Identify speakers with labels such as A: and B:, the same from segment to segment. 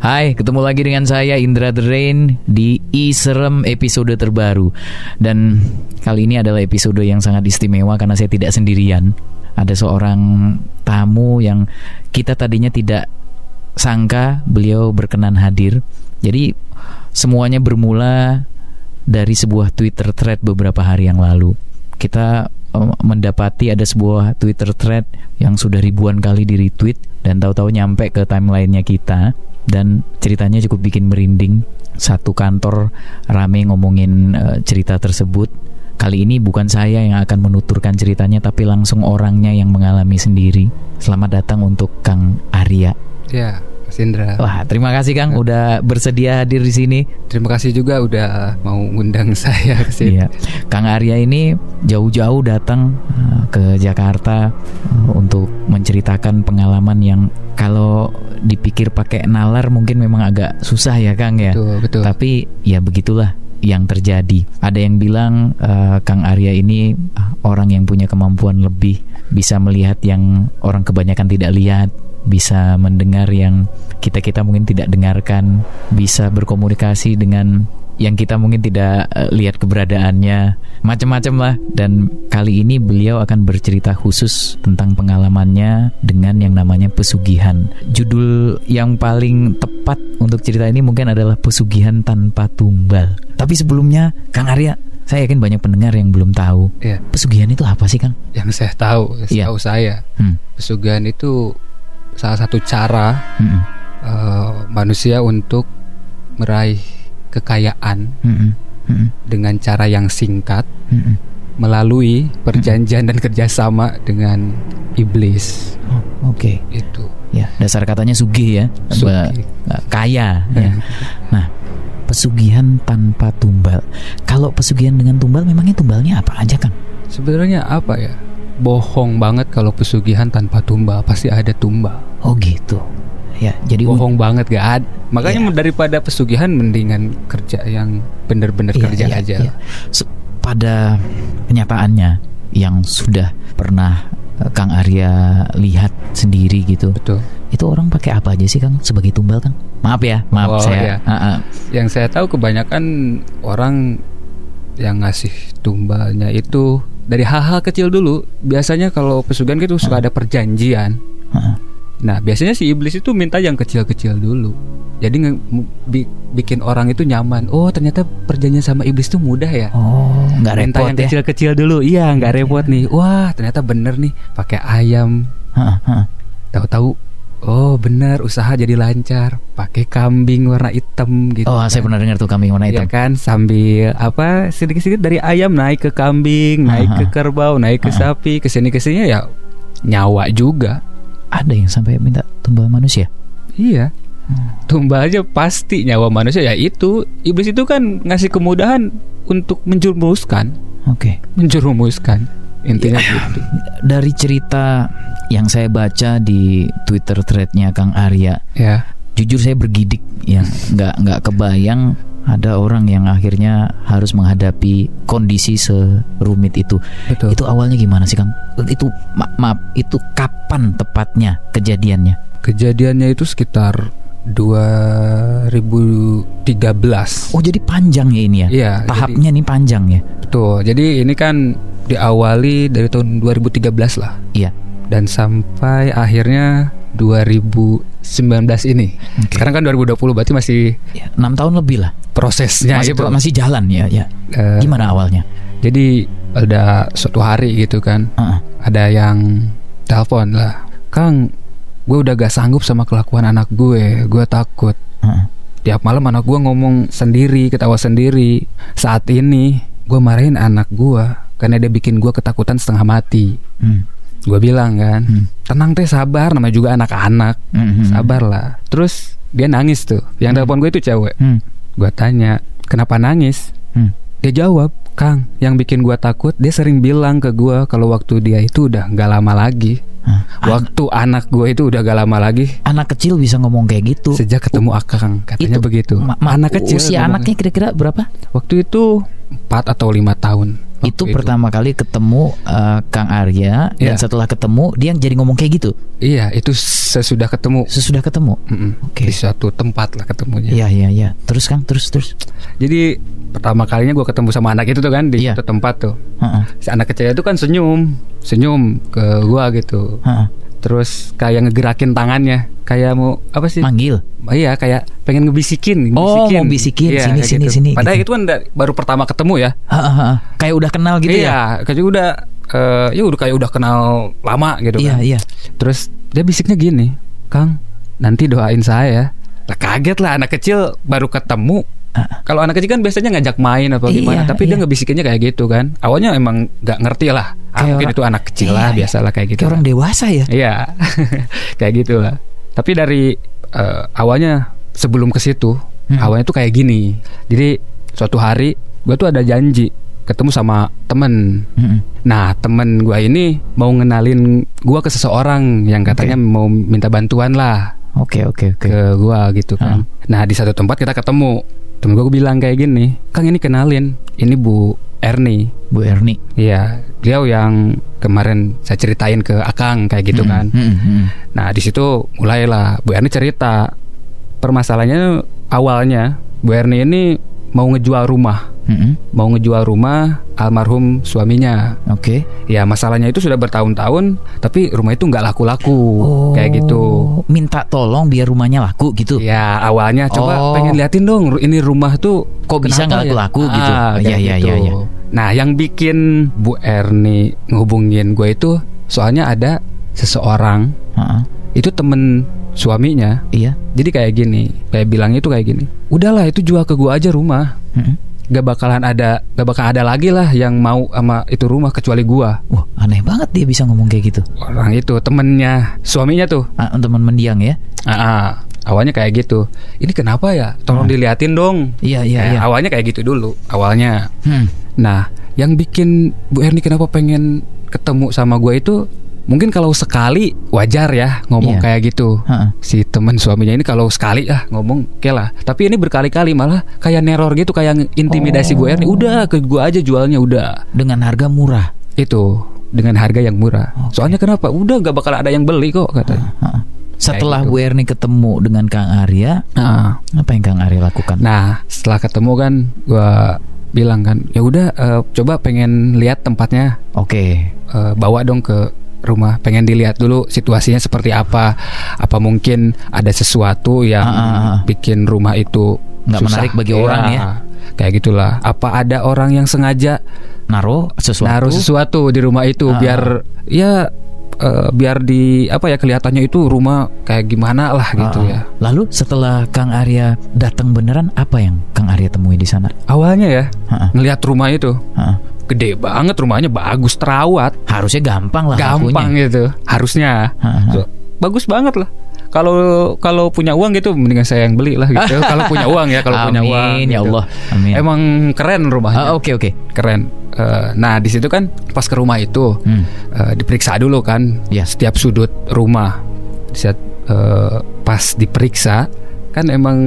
A: Hai, ketemu lagi dengan saya Indra The Rain di Iserem episode terbaru. Dan kali ini adalah episode yang sangat istimewa karena saya tidak sendirian. Ada seorang tamu yang kita tadinya tidak sangka beliau berkenan hadir. Jadi semuanya bermula dari sebuah Twitter thread beberapa hari yang lalu. Kita eh, mendapati ada sebuah Twitter thread yang sudah ribuan kali di retweet dan tahu-tahu nyampe ke timelinenya kita dan ceritanya cukup bikin merinding. Satu kantor rame ngomongin uh, cerita tersebut. Kali ini bukan saya yang akan menuturkan ceritanya tapi langsung orangnya yang mengalami sendiri. Selamat datang untuk Kang Arya.
B: Ya, Mas Indra.
A: Wah, terima kasih Kang udah bersedia hadir di sini.
B: Terima kasih juga udah mau ngundang saya ke sini.
A: Iya. Kang Arya ini jauh-jauh datang uh, ke Jakarta uh, untuk menceritakan pengalaman yang kalau dipikir pakai nalar mungkin memang agak susah ya Kang ya.
B: Betul, betul.
A: Tapi ya begitulah yang terjadi. Ada yang bilang uh, Kang Arya ini orang yang punya kemampuan lebih bisa melihat yang orang kebanyakan tidak lihat, bisa mendengar yang kita-kita mungkin tidak dengarkan, bisa berkomunikasi dengan yang kita mungkin tidak uh, lihat keberadaannya macam-macam lah dan kali ini beliau akan bercerita khusus tentang pengalamannya dengan yang namanya pesugihan judul yang paling tepat untuk cerita ini mungkin adalah pesugihan tanpa tumbal tapi sebelumnya Kang Arya saya yakin banyak pendengar yang belum tahu
B: Iya.
A: pesugihan itu apa sih Kang?
B: Yang saya tahu,
A: Iya.
B: tahu saya,
A: Hmm.
B: pesugihan itu salah satu cara
A: Mm-mm.
B: eh, manusia untuk meraih kekayaan
A: Mm-mm. Mm-mm.
B: dengan cara yang singkat
A: Mm-mm.
B: melalui perjanjian dan kerjasama dengan iblis.
A: Oh, Oke
B: Itu.
A: ya dasar katanya sugih ya
B: Sugih.
A: Kaya ya. Nah, pesugihan tanpa tumbal. Kalau pesugihan dengan tumbal, memangnya tumbalnya apa aja, Kang?
B: Sebenarnya apa ya? Bohong banget kalau pesugihan tanpa tumbal, pasti ada tumbal.
A: Oh gitu. Ya, jadi
B: bohong banget gak ada. Makanya
A: Iya.
B: daripada pesugihan mendingan kerja yang bener-bener
A: Iya,
B: kerja
A: iya,
B: aja.
A: iya. Se- Pada kenyataannya yang sudah pernah eh, Kang Arya lihat sendiri gitu,
B: Betul.
A: itu orang pakai apa aja sih, Kang? Sebagai tumbal, Kang? Maaf ya, maaf
B: Oh,
A: saya.
B: iya.
A: Ah, ah.
B: Yang saya tahu kebanyakan orang yang ngasih tumbalnya itu dari hal-hal kecil dulu. Biasanya kalau pesugihan gitu suka ada perjanjian.
A: Ah, ah.
B: Nah, biasanya si iblis itu minta yang kecil-kecil dulu. Jadi nge- bi- bikin orang itu nyaman. Oh, ternyata perjanjian sama iblis itu mudah ya.
A: Oh, nggak
B: Minta
A: repot
B: yang
A: ya?
B: kecil-kecil dulu. Iya, nggak repot nih. Wah, ternyata bener nih. Pakai ayam,
A: Ah, ah, ah.
B: tahu-tahu oh benar usaha jadi lancar pakai kambing warna hitam gitu
A: Oh, saya
B: kan.
A: pernah dengar tuh kambing warna
B: Iya
A: hitam.
B: kan sambil apa sedikit-sedikit dari ayam naik ke kambing naik ke kerbau naik ke
A: Aha.
B: sapi ke sini ke sini ya nyawa juga
A: Ada yang sampai minta tumbal manusia?
B: iya tumbal aja pasti nyawa manusia ya itu iblis itu kan ngasih kemudahan untuk menjerumuskan
A: Oke.
B: menjerumuskan intinya
A: Ya.
B: gitu
A: Dari cerita yang saya baca di Twitter threadnya Kang Arya,
B: ya
A: jujur saya bergidik ya, nggak nggak kebayang ada orang yang akhirnya harus menghadapi kondisi serumit itu.
B: betul
A: Itu awalnya gimana sih Kang? Itu ma- maaf, itu kapan tepatnya kejadiannya?
B: kejadiannya itu sekitar 2013
A: Oh jadi panjang ya ini ya?
B: Iya,
A: Tahapnya nih panjang ya?
B: Betul. Jadi ini kan diawali dari tahun 2013 lah
A: Iya.
B: dan sampai akhirnya 2019 ini.
A: Oke.
B: Sekarang kan 2020 berarti masih
A: Ya, enam tahun lebih lah.
B: prosesnya
A: masih
B: itu.
A: masih jalan ya ya.
B: Eh,
A: Gimana awalnya?
B: Jadi ada suatu hari gitu kan,
A: Heeh.
B: ada yang telepon lah, Kang, gue udah gak sanggup sama kelakuan anak gue, gue takut.
A: heeh.
B: Tiap malam anak gue ngomong sendiri, ketawa sendiri. Saat ini gue marahin anak gue karena dia bikin gue ketakutan setengah mati.
A: Hmm.
B: Gue bilang kan,
A: Hmm.
B: tenang teh sabar, namanya juga anak-anak,
A: Hmm.
B: sabar lah. Terus dia nangis tuh, yang
A: Hmm.
B: telepon gue itu cewek.
A: Hmm.
B: Gue tanya, kenapa nangis?
A: Hmm.
B: Dia jawab, Kang, yang bikin gue takut, dia sering bilang ke gue kalau waktu dia itu udah nggak lama lagi.
A: Hah. An-
B: Waktu anak gue itu udah gak lama lagi
A: anak kecil bisa ngomong kayak gitu.
B: sejak ketemu Akang, katanya
A: Itu,
B: begitu.
A: Ma- ma-
B: anak kecil
A: Usia anaknya kira-kira berapa?
B: Waktu itu 4 atau lima tahun. Waktu
A: itu, pertama kali ketemu eh, Kang Arya dan
B: Iya.
A: setelah ketemu dia jadi ngomong kayak gitu.
B: Iya, itu sesudah ketemu
A: Sesudah ketemu.
B: Mm-mm.
A: Oke.
B: di suatu tempat lah ketemunya.
A: Iya iya iya. Terus Kang, terus terus.
B: Jadi pertama kalinya gue ketemu sama anak itu tuh kan di
A: Iya.
B: suatu tempat tuh.
A: Heeh.
B: Si anak kecil itu kan senyum, senyum ke gua gitu.
A: heeh.
B: Terus kayak ngegerakin tangannya, kayak mau apa sih?
A: Manggil.
B: Iya, kayak pengen ngebisikin,
A: Oh, mau bisikin,
B: Iya,
A: sini, sini,
B: gitu.
A: sini,
B: Padahal
A: gitu.
B: itu kan baru pertama ketemu ya.
A: Heeh. Kayak udah kenal gitu ya.
B: iya, kayak udah eh, ya udah kayak udah kenal lama gitu
A: Iya
B: kan.
A: iya.
B: Terus dia bisiknya gini, Kang, nanti doain saya. Lah kaget lah anak kecil baru ketemu.
A: Ah.
B: Kalau anak kecil kan biasanya ngajak main apa gimana,
A: Iya,
B: tapi dia
A: iya.
B: ngebisikinnya kayak gitu kan. Awalnya emang nggak ngerti lah.
A: Kayak
B: Ah, mungkin
A: orang-
B: itu anak kecil
A: Iya,
B: lah,
A: iya.
B: biasa lah kayak gitu.
A: Kayak orang dewasa ya.
B: Iya, kayak gitu lah. Tapi dari eh, awalnya sebelum ke situ,
A: Hmm.
B: awalnya tuh kayak gini. Jadi suatu hari gue tuh ada janji ketemu sama temen.
A: Mm-mm.
B: Nah temen gue ini mau ngenalin gue ke seseorang yang katanya mau minta bantuan lah
A: Oke oke oke.
B: ke gue gitu kan. Nah di satu tempat kita ketemu. Temen gue bilang kayak gini, Kang ini kenalin, ini Bu Erni.
A: Bu Erni.
B: Iya, beliau yang kemarin saya ceritain ke Akang kayak gitu
A: Mm-mm,
B: kan.
A: mm-mm, mm-mm.
B: Nah di situ mulailah Bu Erni cerita permasalahannya awalnya Bu Erni ini mau ngejual rumah,
A: Mm-mm.
B: mau ngejual rumah almarhum suaminya.
A: Oke.
B: Ya masalahnya itu sudah bertahun-tahun, tapi rumah itu nggak laku-laku
A: Oh.
B: kayak gitu.
A: Minta tolong biar rumahnya laku gitu.
B: Ya awalnya coba
A: Oh.
B: pengen liatin dong ini rumah tuh
A: Kok bisa nggak
B: ya?
A: laku-laku gitu?
B: Ah,
A: Iya,
B: kayak
A: iya,
B: gitu.
A: iya, iya.
B: Nah yang bikin Bu Erni ngehubungin gue itu soalnya ada seseorang
A: Heeh.
B: Itu temen suaminya
A: Iya.
B: Jadi kayak gini, kayak bilangnya itu kayak gini. Udahlah itu jual ke gua aja rumah.
A: Mm-mm.
B: Gak bakalan ada, gak bakal ada lagi lah yang mau sama itu rumah kecuali gua.
A: Wah aneh banget dia bisa ngomong kayak gitu.
B: Orang itu temennya, suaminya tuh.
A: Ah, teman mendiang ya.
B: Ah, ah. awalnya kayak gitu. Ini kenapa ya? Tolong diliatin dong.
A: Iya iya
B: Kayak
A: iya.
B: Awalnya kayak gitu dulu. Awalnya.
A: Hmm.
B: Nah, yang bikin Bu Erni kenapa pengen ketemu sama gua itu mungkin kalau sekali wajar ya ngomong
A: Iya.
B: kayak gitu.
A: Heeh.
B: si teman suaminya ini kalau sekali ah ngomong oke lah tapi ini berkali-kali malah kayak neror gitu kayak intimidasi Bu Erni
A: Oh.
B: udah ke gua aja jualnya udah
A: Dengan harga murah.
B: itu dengan harga yang murah
A: Oke.
B: soalnya kenapa udah nggak bakal ada yang beli kok katanya
A: Heeh. Setelah
B: gitu.
A: Bu Erni ketemu dengan Kang Arya,
B: Nah,
A: apa yang Kang Arya lakukan?
B: nah setelah ketemu kan gua bilang kan ya udah eh, coba pengen lihat tempatnya
A: Oke.
B: eh, bawa dong ke rumah pengen dilihat dulu situasinya seperti apa apa mungkin ada sesuatu yang
A: Ah, ah, ah.
B: bikin rumah itu
A: Nggak
B: susah.
A: menarik bagi orang ya.
B: kayak gitulah apa ada orang yang sengaja
A: Naro sesuatu.
B: naruh sesuatu di rumah itu
A: Ah,
B: biar ya eh, biar di apa ya kelihatannya itu rumah kayak gimana lah gitu
A: ah.
B: ya
A: Lalu setelah Kang Arya datang beneran, apa yang Kang Arya temui di sana?
B: awalnya ya
A: Heeh.
B: ngelihat rumah itu
A: Heeh.
B: gede banget rumahnya bagus terawat
A: Harusnya gampang lah
B: gampang
A: lakunya.
B: gitu harusnya. So, bagus banget lah. Kalau kalau punya uang gitu mendingan saya yang beli lah gitu. kalau punya uang ya, kalau punya
A: Amin,
B: uang.
A: ya
B: gitu.
A: Allah. Amin.
B: Emang keren rumahnya.
A: Ah, Oke oke.
B: Keren. Eh, nah, di situ kan pas ke rumah itu
A: Hmm.
B: eh, diperiksa dulu kan
A: Ya.
B: setiap sudut rumah. Saat eh, pas diperiksa kan emang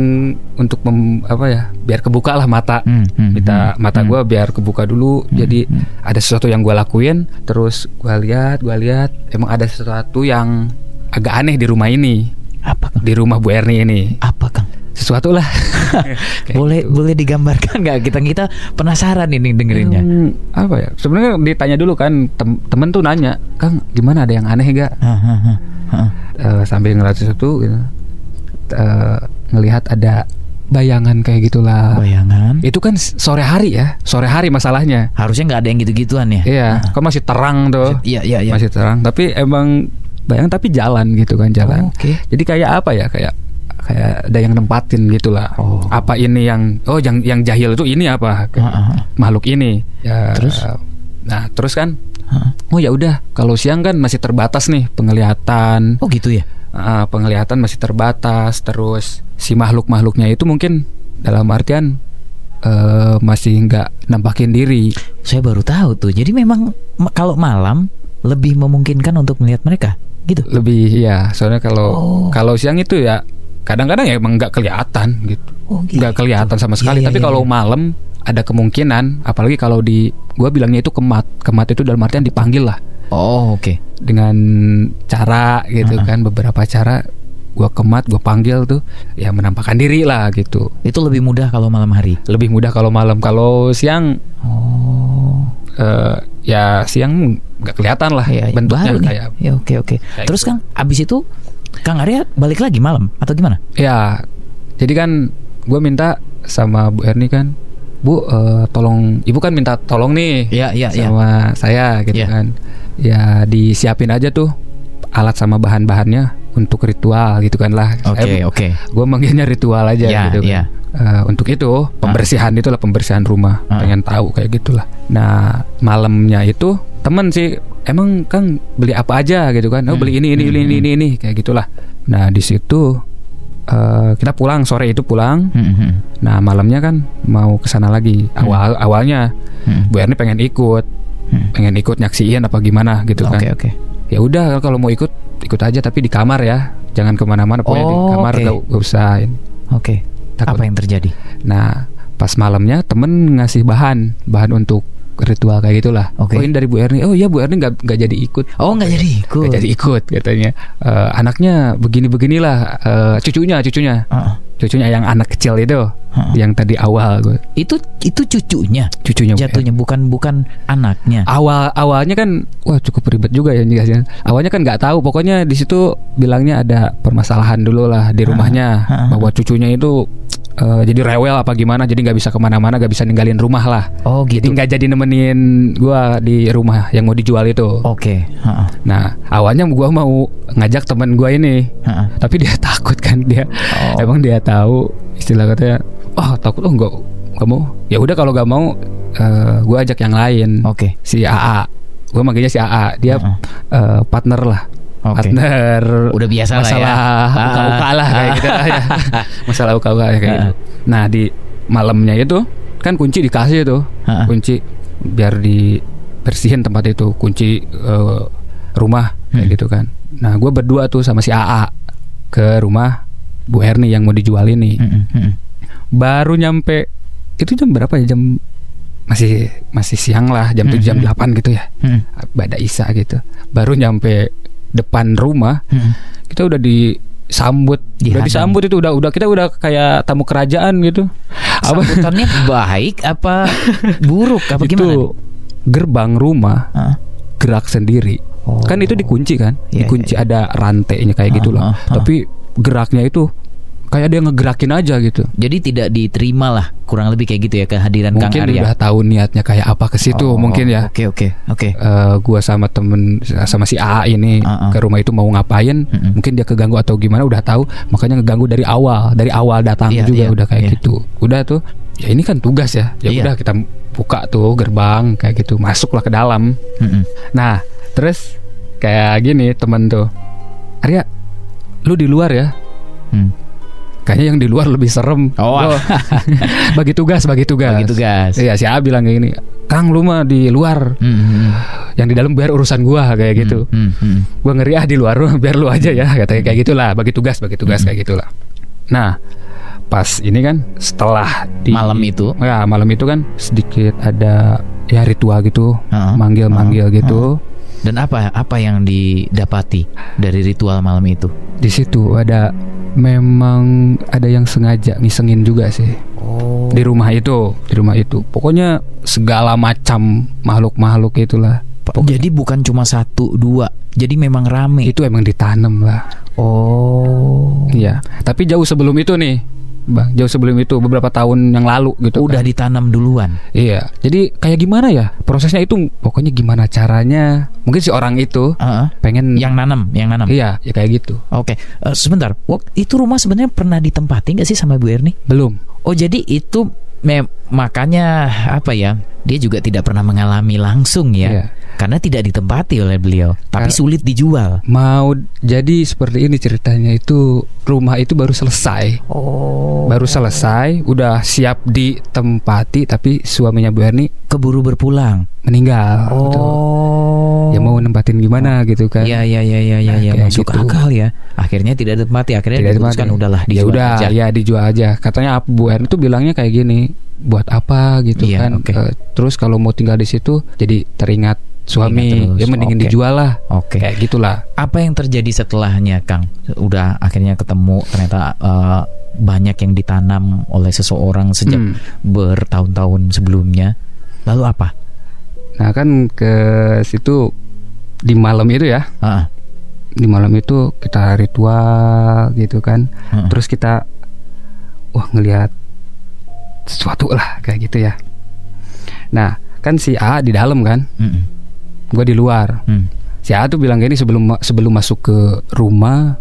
B: untuk mem- apa ya biar kebuka lah mata
A: Hmm, hmm,
B: kita
A: hmm,
B: mata
A: hmm.
B: gue biar kebuka dulu jadi ada sesuatu yang gue lakuin terus gue lihat gue lihat emang ada sesuatu yang agak aneh di rumah ini
A: Apa Kang?
B: di rumah Bu Erni ini
A: Apa Kang?
B: Sesuatu lah Kayak
A: boleh
B: gitu.
A: boleh digambarkan nggak kita kita penasaran ini dengerinnya.
B: Hmm, apa ya sebenarnya ditanya dulu kan tem- temen tuh nanya Kang gimana ada yang aneh gak
A: hah.
B: Eh, sambil ngeliat sesuatu gitu Eh, ngelihat ada bayangan kayak gitulah
A: Bayangan.
B: itu kan sore hari ya sore hari masalahnya
A: Harusnya nggak ada yang gitu-gituan ya.
B: iya kan masih terang tuh
A: Iya iya iya.
B: masih terang tapi emang bayangan tapi jalan gitu kan jalan
A: Oh, Oke.
B: jadi kayak apa ya kayak kayak ada yang nempatin gitulah
A: Oh.
B: apa ini yang oh yang yang jahil itu ini apa
A: Ah, ah, ah.
B: makhluk ini ya
A: Terus?
B: nah terus kan
A: Hah.
B: oh ya udah kalau siang kan masih terbatas nih penglihatan
A: Oh gitu ya.
B: Ah, penglihatan masih terbatas terus si makhluk makhluknya itu mungkin dalam artian eh, masih nggak nampakin diri
A: Saya baru tahu tuh. Jadi memang ma- kalau malam lebih memungkinkan untuk melihat mereka, gitu.
B: lebih ya soalnya kalau
A: Oh.
B: kalau siang itu ya kadang-kadang ya emang nggak kelihatan gitu
A: Oh, gitu.
B: nggak kelihatan sama sekali
A: Iya,
B: tapi
A: iya,
B: kalau
A: iya.
B: malam ada kemungkinan apalagi kalau di gue bilangnya itu kemat kemat itu dalam artian dipanggil lah
A: Oh, oke.
B: dengan cara gitu
A: Uh-uh.
B: kan beberapa cara gue kemat gue panggil tuh ya menampakkan diri lah gitu
A: Itu lebih mudah kalau malam hari.
B: lebih mudah kalau malam kalau siang
A: Oh.
B: eh, ya siang nggak kelihatan lah
A: Ya, ya,
B: bentuknya
A: baru nih.
B: kayak
A: Ya, oke oke. Terus
B: gitu.
A: Kang, abis itu Kang Arya balik lagi malam atau gimana?
B: ya jadi kan gue minta sama Bu Erni kan Bu eh, tolong ibu kan minta tolong nih
A: iya, iya.
B: sama saya gitu
A: Iya.
B: kan ya disiapin aja tuh alat sama bahan-bahannya untuk ritual gitu kan lah
A: Oke, oke.
B: gue manggilnya ritual aja
A: Ya,
B: gitu kan.
A: ya.
B: Eh, untuk itu pembersihan itulah pembersihan rumah
A: Ah.
B: pengen tahu kayak gitulah nah malamnya itu temen sih emang kang beli apa aja gitu kan oh
A: Hmm.
B: beli ini ini ini ini ini, ini kayak gitulah nah di situ eh, kita pulang sore itu pulang
A: Hmm, hmm,
B: nah malamnya kan mau ke sana lagi awal awalnya
A: hmm.
B: Bu Erni pengen ikut
A: Hmm.
B: pengen ikut nyaksiin apa gimana gitu kan
A: Oke, oke.
B: ya udah kalau mau ikut ikut aja tapi di kamar ya jangan ke mana-mana pokoknya di
A: Oh,
B: kamar
A: oke.
B: gak, gak usah.
A: Oke.
B: Takut.
A: Apa yang terjadi?
B: nah pas malamnya temen ngasih bahan bahan untuk ritual kayak gitulah
A: Oke.
B: oh ini dari Bu Erni oh iya Bu Erni nggak nggak jadi ikut
A: Oh, nggak jadi ikut.
B: nggak jadi ikut katanya Eh, anaknya begini beginilah Eh, cucunya cucunya
A: Heeh.
B: cucunya yang anak kecil itu
A: Heeh.
B: yang tadi awal gue
A: Itu itu cucunya.
B: cucunya Bu.
A: Jatuhnya bukan bukan anaknya.
B: awal awalnya kan wah cukup ribet juga ya jelasin. Awalnya kan nggak tahu, pokoknya di situ bilangnya ada permasalahan dulu lah di rumahnya
A: ah, ah.
B: bahwa cucunya itu eh, jadi rewel apa gimana, jadi nggak bisa ke mana-mana, nggak bisa ninggalin rumah lah.
A: Oh,
B: Jadi
A: gitu.
B: nggak jadi nemenin gua di rumah yang mau dijual itu.
A: Oke. Heeh.
B: Nah awalnya gua mau ngajak teman gua ini,
A: Heeh.
B: tapi dia takut kan dia,
A: Oh.
B: emang dia tahu istilah katanya, oh takut oh nggak nggak mau. Ya udah kalau nggak mau, eh, gua ajak yang lain
A: Oke.
B: si AA gue manggilnya si AA dia eh, partner lah
A: Oke.
B: partner
A: Udah biasa lah ya.
B: masalah
A: Ah.
B: uka-uka lah kayak gitu lah ya masalah uka-uka kayak gitu
A: Ah.
B: nah di malamnya itu kan kunci dikasih tuh
A: Ah.
B: kunci biar dibersihin tempat itu kunci eh, rumah kayak
A: Hmm.
B: gitu kan nah gue berdua tuh sama si AA ke rumah Bu Erni yang mau dijual ini
A: Mm, mm, mm.
B: baru nyampe itu jam berapa ya jam masih masih siang lah jam 7 jam
A: Hmm.
B: 8 gitu ya Bada Isa gitu baru nyampe depan rumah
A: mm.
B: kita udah disambut udah
A: Dihadang.
B: disambut itu udah udah kita udah kayak tamu kerajaan gitu apa
A: Sambutannya baik apa buruk apa
B: itu
A: gimana?
B: gerbang rumah
A: Hah?
B: gerak sendiri
A: Oh.
B: kan itu dikunci kan
A: Iya,
B: dikunci
A: iya,
B: ada rantainya kayak
A: Ah,
B: gitulah
A: ah, ah.
B: tapi geraknya itu kayak dia ngegerakin aja gitu
A: Jadi tidak diterima lah kurang lebih kayak gitu ya kehadiran
B: mungkin
A: Kang Arya.
B: udah tahu niatnya kayak apa ke situ
A: Oh,
B: mungkin ya
A: Oke oke oke.
B: eh, gua sama temen sama si A ini
A: Ah, ah.
B: ke rumah itu mau ngapain
A: Mm-mm.
B: mungkin dia keganggu atau gimana udah tahu makanya ngeganggu dari awal dari awal datang
A: Iya,
B: juga
A: iya,
B: udah kayak
A: iya.
B: gitu udah tuh ya ini kan tugas ya ya
A: Iya.
B: udah kita buka tuh gerbang kayak gitu masuklah ke dalam
A: Mm-mm.
B: nah terus kayak gini temen tuh Arya lu di luar ya
A: Hmm.
B: Kayaknya yang di luar lebih serem
A: Oh.
B: Bagi tugas bagi tugas
A: Bagi tugas.
B: Iya si A bilang kayak gini Kang lu mah di luar
A: Mm, mm,
B: yang di dalam biar urusan gua kayak gitu
A: mm, mm, mm.
B: gua ngeri ah di luar biar lu aja ya katanya kayak gitulah bagi tugas bagi tugas
A: Hmm.
B: kayak gitulah nah pas ini kan setelah di
A: Malam itu?
B: ya malam itu kan sedikit ada ya ritual gitu
A: Heeh.
B: manggil manggil
A: Heeh.
B: gitu
A: Dan apa apa yang didapati dari ritual malam itu?
B: di situ ada memang ada yang sengaja ngisengin juga sih
A: Oh.
B: di rumah itu di rumah itu pokoknya segala macam makhluk makhluk itulah
A: Jadi bukan cuma satu dua. Jadi memang rame.
B: itu emang ditanam lah
A: Oh.
B: Iya tapi jauh sebelum itu nih bang jauh sebelum itu beberapa tahun yang lalu gitu
A: Udah
B: kan.
A: ditanam duluan.
B: Iya, jadi kayak gimana ya prosesnya itu? Pokoknya gimana caranya? Mungkin si orang itu
A: Heeh.
B: pengen
A: Yang nanam, yang nanam.
B: Iya, ya kayak gitu.
A: Oke, Eh, sebentar. Itu rumah sebenarnya pernah ditempati nggak sih sama Bu Erni?
B: Belum.
A: Oh, jadi itu me- makanya apa ya? Dia juga tidak pernah mengalami langsung ya,
B: Iya.
A: karena tidak ditempati oleh beliau, tapi
B: Kar-
A: sulit dijual.
B: Mau jadi seperti ini ceritanya itu rumah itu baru selesai.
A: Oh,
B: Baru selesai, udah siap ditempati tapi suaminya Bu Erni
A: keburu berpulang.
B: meninggal. gitu.
A: Oh,
B: Ya mau nempatin gimana gitu kan.
A: Ya, ya, ya, ya, ya,
B: Nah,
A: ya, masuk
B: gitu.
A: akal ya. Akhirnya tidak ditempati, akhirnya
B: Tidak
A: diputuskan
B: ditempati.
A: udahlah
B: ya
A: dijual
B: udah
A: aja.
B: ya dijual aja katanya Bu Erni tuh bilangnya kayak gini buat apa gitu
A: Iya,
B: kan.
A: oke.
B: Eh, terus kalau mau tinggal di situ jadi teringat suami, ya mendingin
A: oke.
B: dijual lah.
A: Oke.
B: Kayak gitulah.
A: Apa yang terjadi setelahnya, Kang? Udah akhirnya ketemu ternyata eh, banyak yang ditanam oleh seseorang sejak
B: Hmm.
A: bertahun-tahun sebelumnya. Lalu apa?
B: Nah kan ke situ di malam itu ya,
A: Ah,
B: di malam itu kita ritual gitu kan.
A: ah,
B: Terus kita wah ngelihat sesuatu lah kayak gitu ya. Nah kan si A di dalam kan,
A: mm,
B: gue di luar.
A: mm.
B: Si A tuh bilang gini sebelum sebelum masuk ke rumah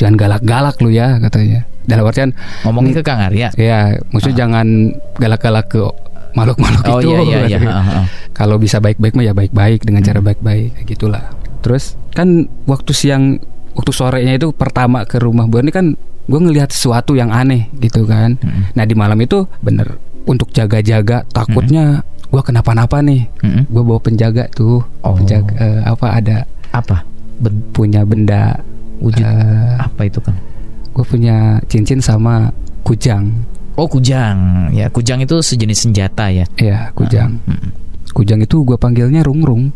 B: jangan galak-galak lu ya katanya. Dalam artian
A: Ngomongin ke Kang Arya.
B: ya maksudnya jangan galak-galak ke makhluk-makhluk
A: Oh
B: itu.
A: iya iya iya. ah, ah.
B: Kalau bisa baik-baik mah ya baik-baik dengan cara baik-baik kayak gitulah. Terus kan waktu siang waktu sorenya itu pertama ke rumah Bu ini kan gue ngelihat sesuatu yang aneh gitu kan.
A: Mm,
B: Nah di malam itu bener untuk jaga-jaga takutnya gue kenapa-napa nih.
A: mm, mm.
B: Gue bawa penjaga tuh.
A: Oh.
B: Penjaga eh, apa ada
A: Apa? Ben-
B: punya benda
A: wujud
B: eh,
A: apa itu, Kang?
B: gue punya cincin sama kujang.
A: Oh, kujang. Ya, kujang itu sejenis senjata ya.
B: Ya kujang.
A: Ah, mm.
B: Kujang itu gue panggilnya rungrung.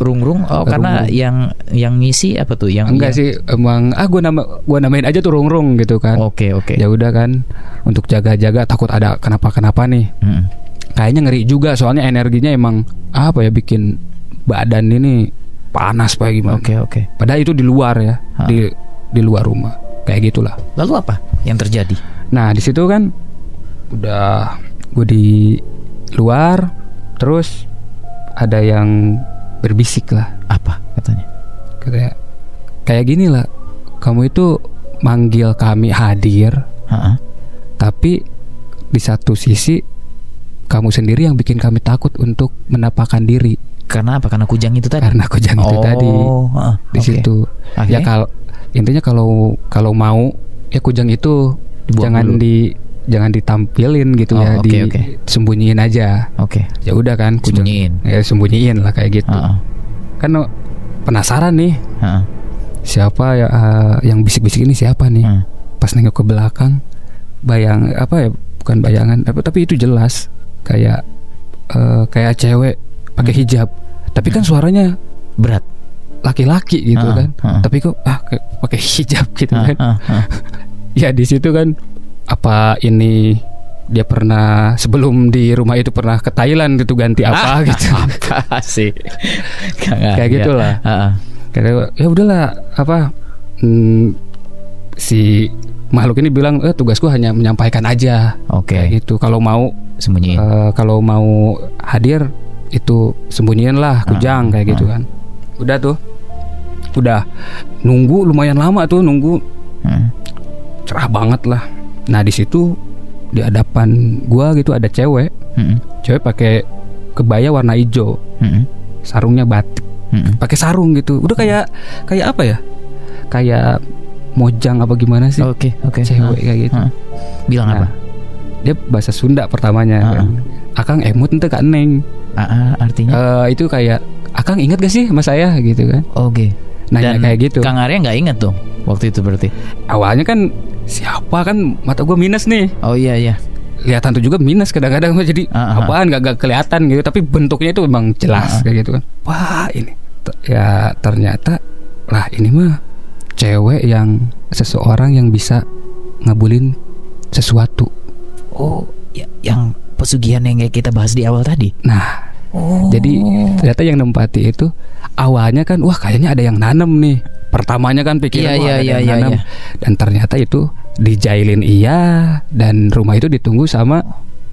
A: Rungrung. Oh, karena
B: Rungrung.
A: yang yang ngisi apa tuh? Yang
B: Enggak
A: yang-
B: sih emang ah gue nama gua namain aja tuh rungrung gitu kan.
A: Oke, oke.
B: Ya udah kan untuk jaga-jaga takut ada kenapa-kenapa nih.
A: Mm.
B: Kayaknya ngeri juga soalnya energinya emang apa ya bikin badan ini panas pak gimana.
A: Oke, oke.
B: Padahal itu di luar ya,
A: Hah.
B: di di luar rumah. Kayak gitulah.
A: Lalu apa yang terjadi?
B: Nah, di situ kan udah gue di luar terus ada yang berbisik lah.
A: Apa katanya?
B: Kayak kayak gini lah. Kamu itu manggil kami hadir,
A: Ha-ha.
B: tapi di satu sisi kamu sendiri yang bikin kami takut untuk menampakkan diri
A: Karena apa? Karena kujang itu tadi.
B: karena kujang itu
A: oh,
B: tadi
A: ha-ha.
B: di situ.
A: Akhirnya?
B: Ya kalau intinya kalau kalau mau ya kujang itu
A: Dibuang
B: jangan
A: dulu.
B: di jangan ditampilin gitu
A: Oh,
B: ya,
A: oke,
B: di sembunyiin aja.
A: Oke.
B: Ya udah kan kujang.
A: Sembunyiin.
B: Ya sembunyiin lah kayak gitu.
A: Ha-ha.
B: Kan oh, penasaran nih
A: Ha-ha.
B: siapa ya eh, yang bisik-bisik ini siapa nih?
A: Ha.
B: Pas nengok ke belakang bayang apa ya bukan bayangan tapi itu jelas kayak eh, kayak cewek pakai
A: Hmm.
B: hijab. Tapi kan suaranya
A: Berat.
B: laki-laki gitu
A: Ha-ha,
B: kan.
A: ha-ha.
B: Tapi kok ah pakai hijab gitu kan.
A: Ha-ha.
B: Ya di situ kan apa ini dia pernah sebelum di rumah itu pernah ke Thailand gitu ganti apa gitu.
A: apa sih?
B: Kayak gitulah.
A: Ha-ha.
B: Kayak ya udahlah apa hmm, si makhluk ini bilang eh tugasku hanya menyampaikan aja
A: Oke.
B: kayak gitu. Kalau mau
A: Sembunyiin.
B: eh, kalau mau hadir itu sembunyiin lah kujang
A: Ah,
B: kayak gitu
A: ah.
B: kan. Udah tuh. Udah nunggu lumayan lama tuh nunggu
A: Hmm.
B: cerah banget lah. Nah di situ di hadapan gua gitu ada cewek,
A: Hmm.
B: cewek pakai kebaya warna hijau,
A: Hmm.
B: sarungnya batik,
A: Hmm.
B: pakai sarung gitu. Udah kayak kayak apa ya? Kayak mojang apa gimana sih?
A: Oke, oke.
B: Cewek
A: Ha.
B: kayak gitu.
A: Ha. Bilang
B: Nah,
A: apa?
B: Dia bahasa Sunda pertamanya. Kan. Akang emut ente kak neng.
A: Ah, artinya?
B: Eh, itu kayak Akang ingat gak sih sama saya gitu kan?
A: Oke.
B: Nanya
A: Dan
B: kayak gitu.
A: Kang Arya nggak inget dong waktu itu berarti.
B: Awalnya kan siapa kan mata gua minus nih.
A: Oh iya iya.
B: kelihatan tuh juga minus kadang-kadang jadi
A: ah.
B: apaan gak, gak kelihatan gitu tapi bentuknya itu memang jelas kayak gitu kan wah ini T- ya ternyata lah ini mah cewek yang seseorang yang bisa ngabulin sesuatu
A: Oh, ya, yang pesugihan yang kayak kita bahas di awal tadi.
B: nah
A: Oh.
B: jadi ternyata yang nempati itu awalnya kan wah kayaknya ada yang nanem nih pertamanya kan
A: Iya,
B: pikiran wah,
A: iya,
B: ada
A: iya,
B: yang
A: iya,
B: nanam.
A: iya.
B: dan ternyata itu dijailin iya dan rumah itu ditunggu sama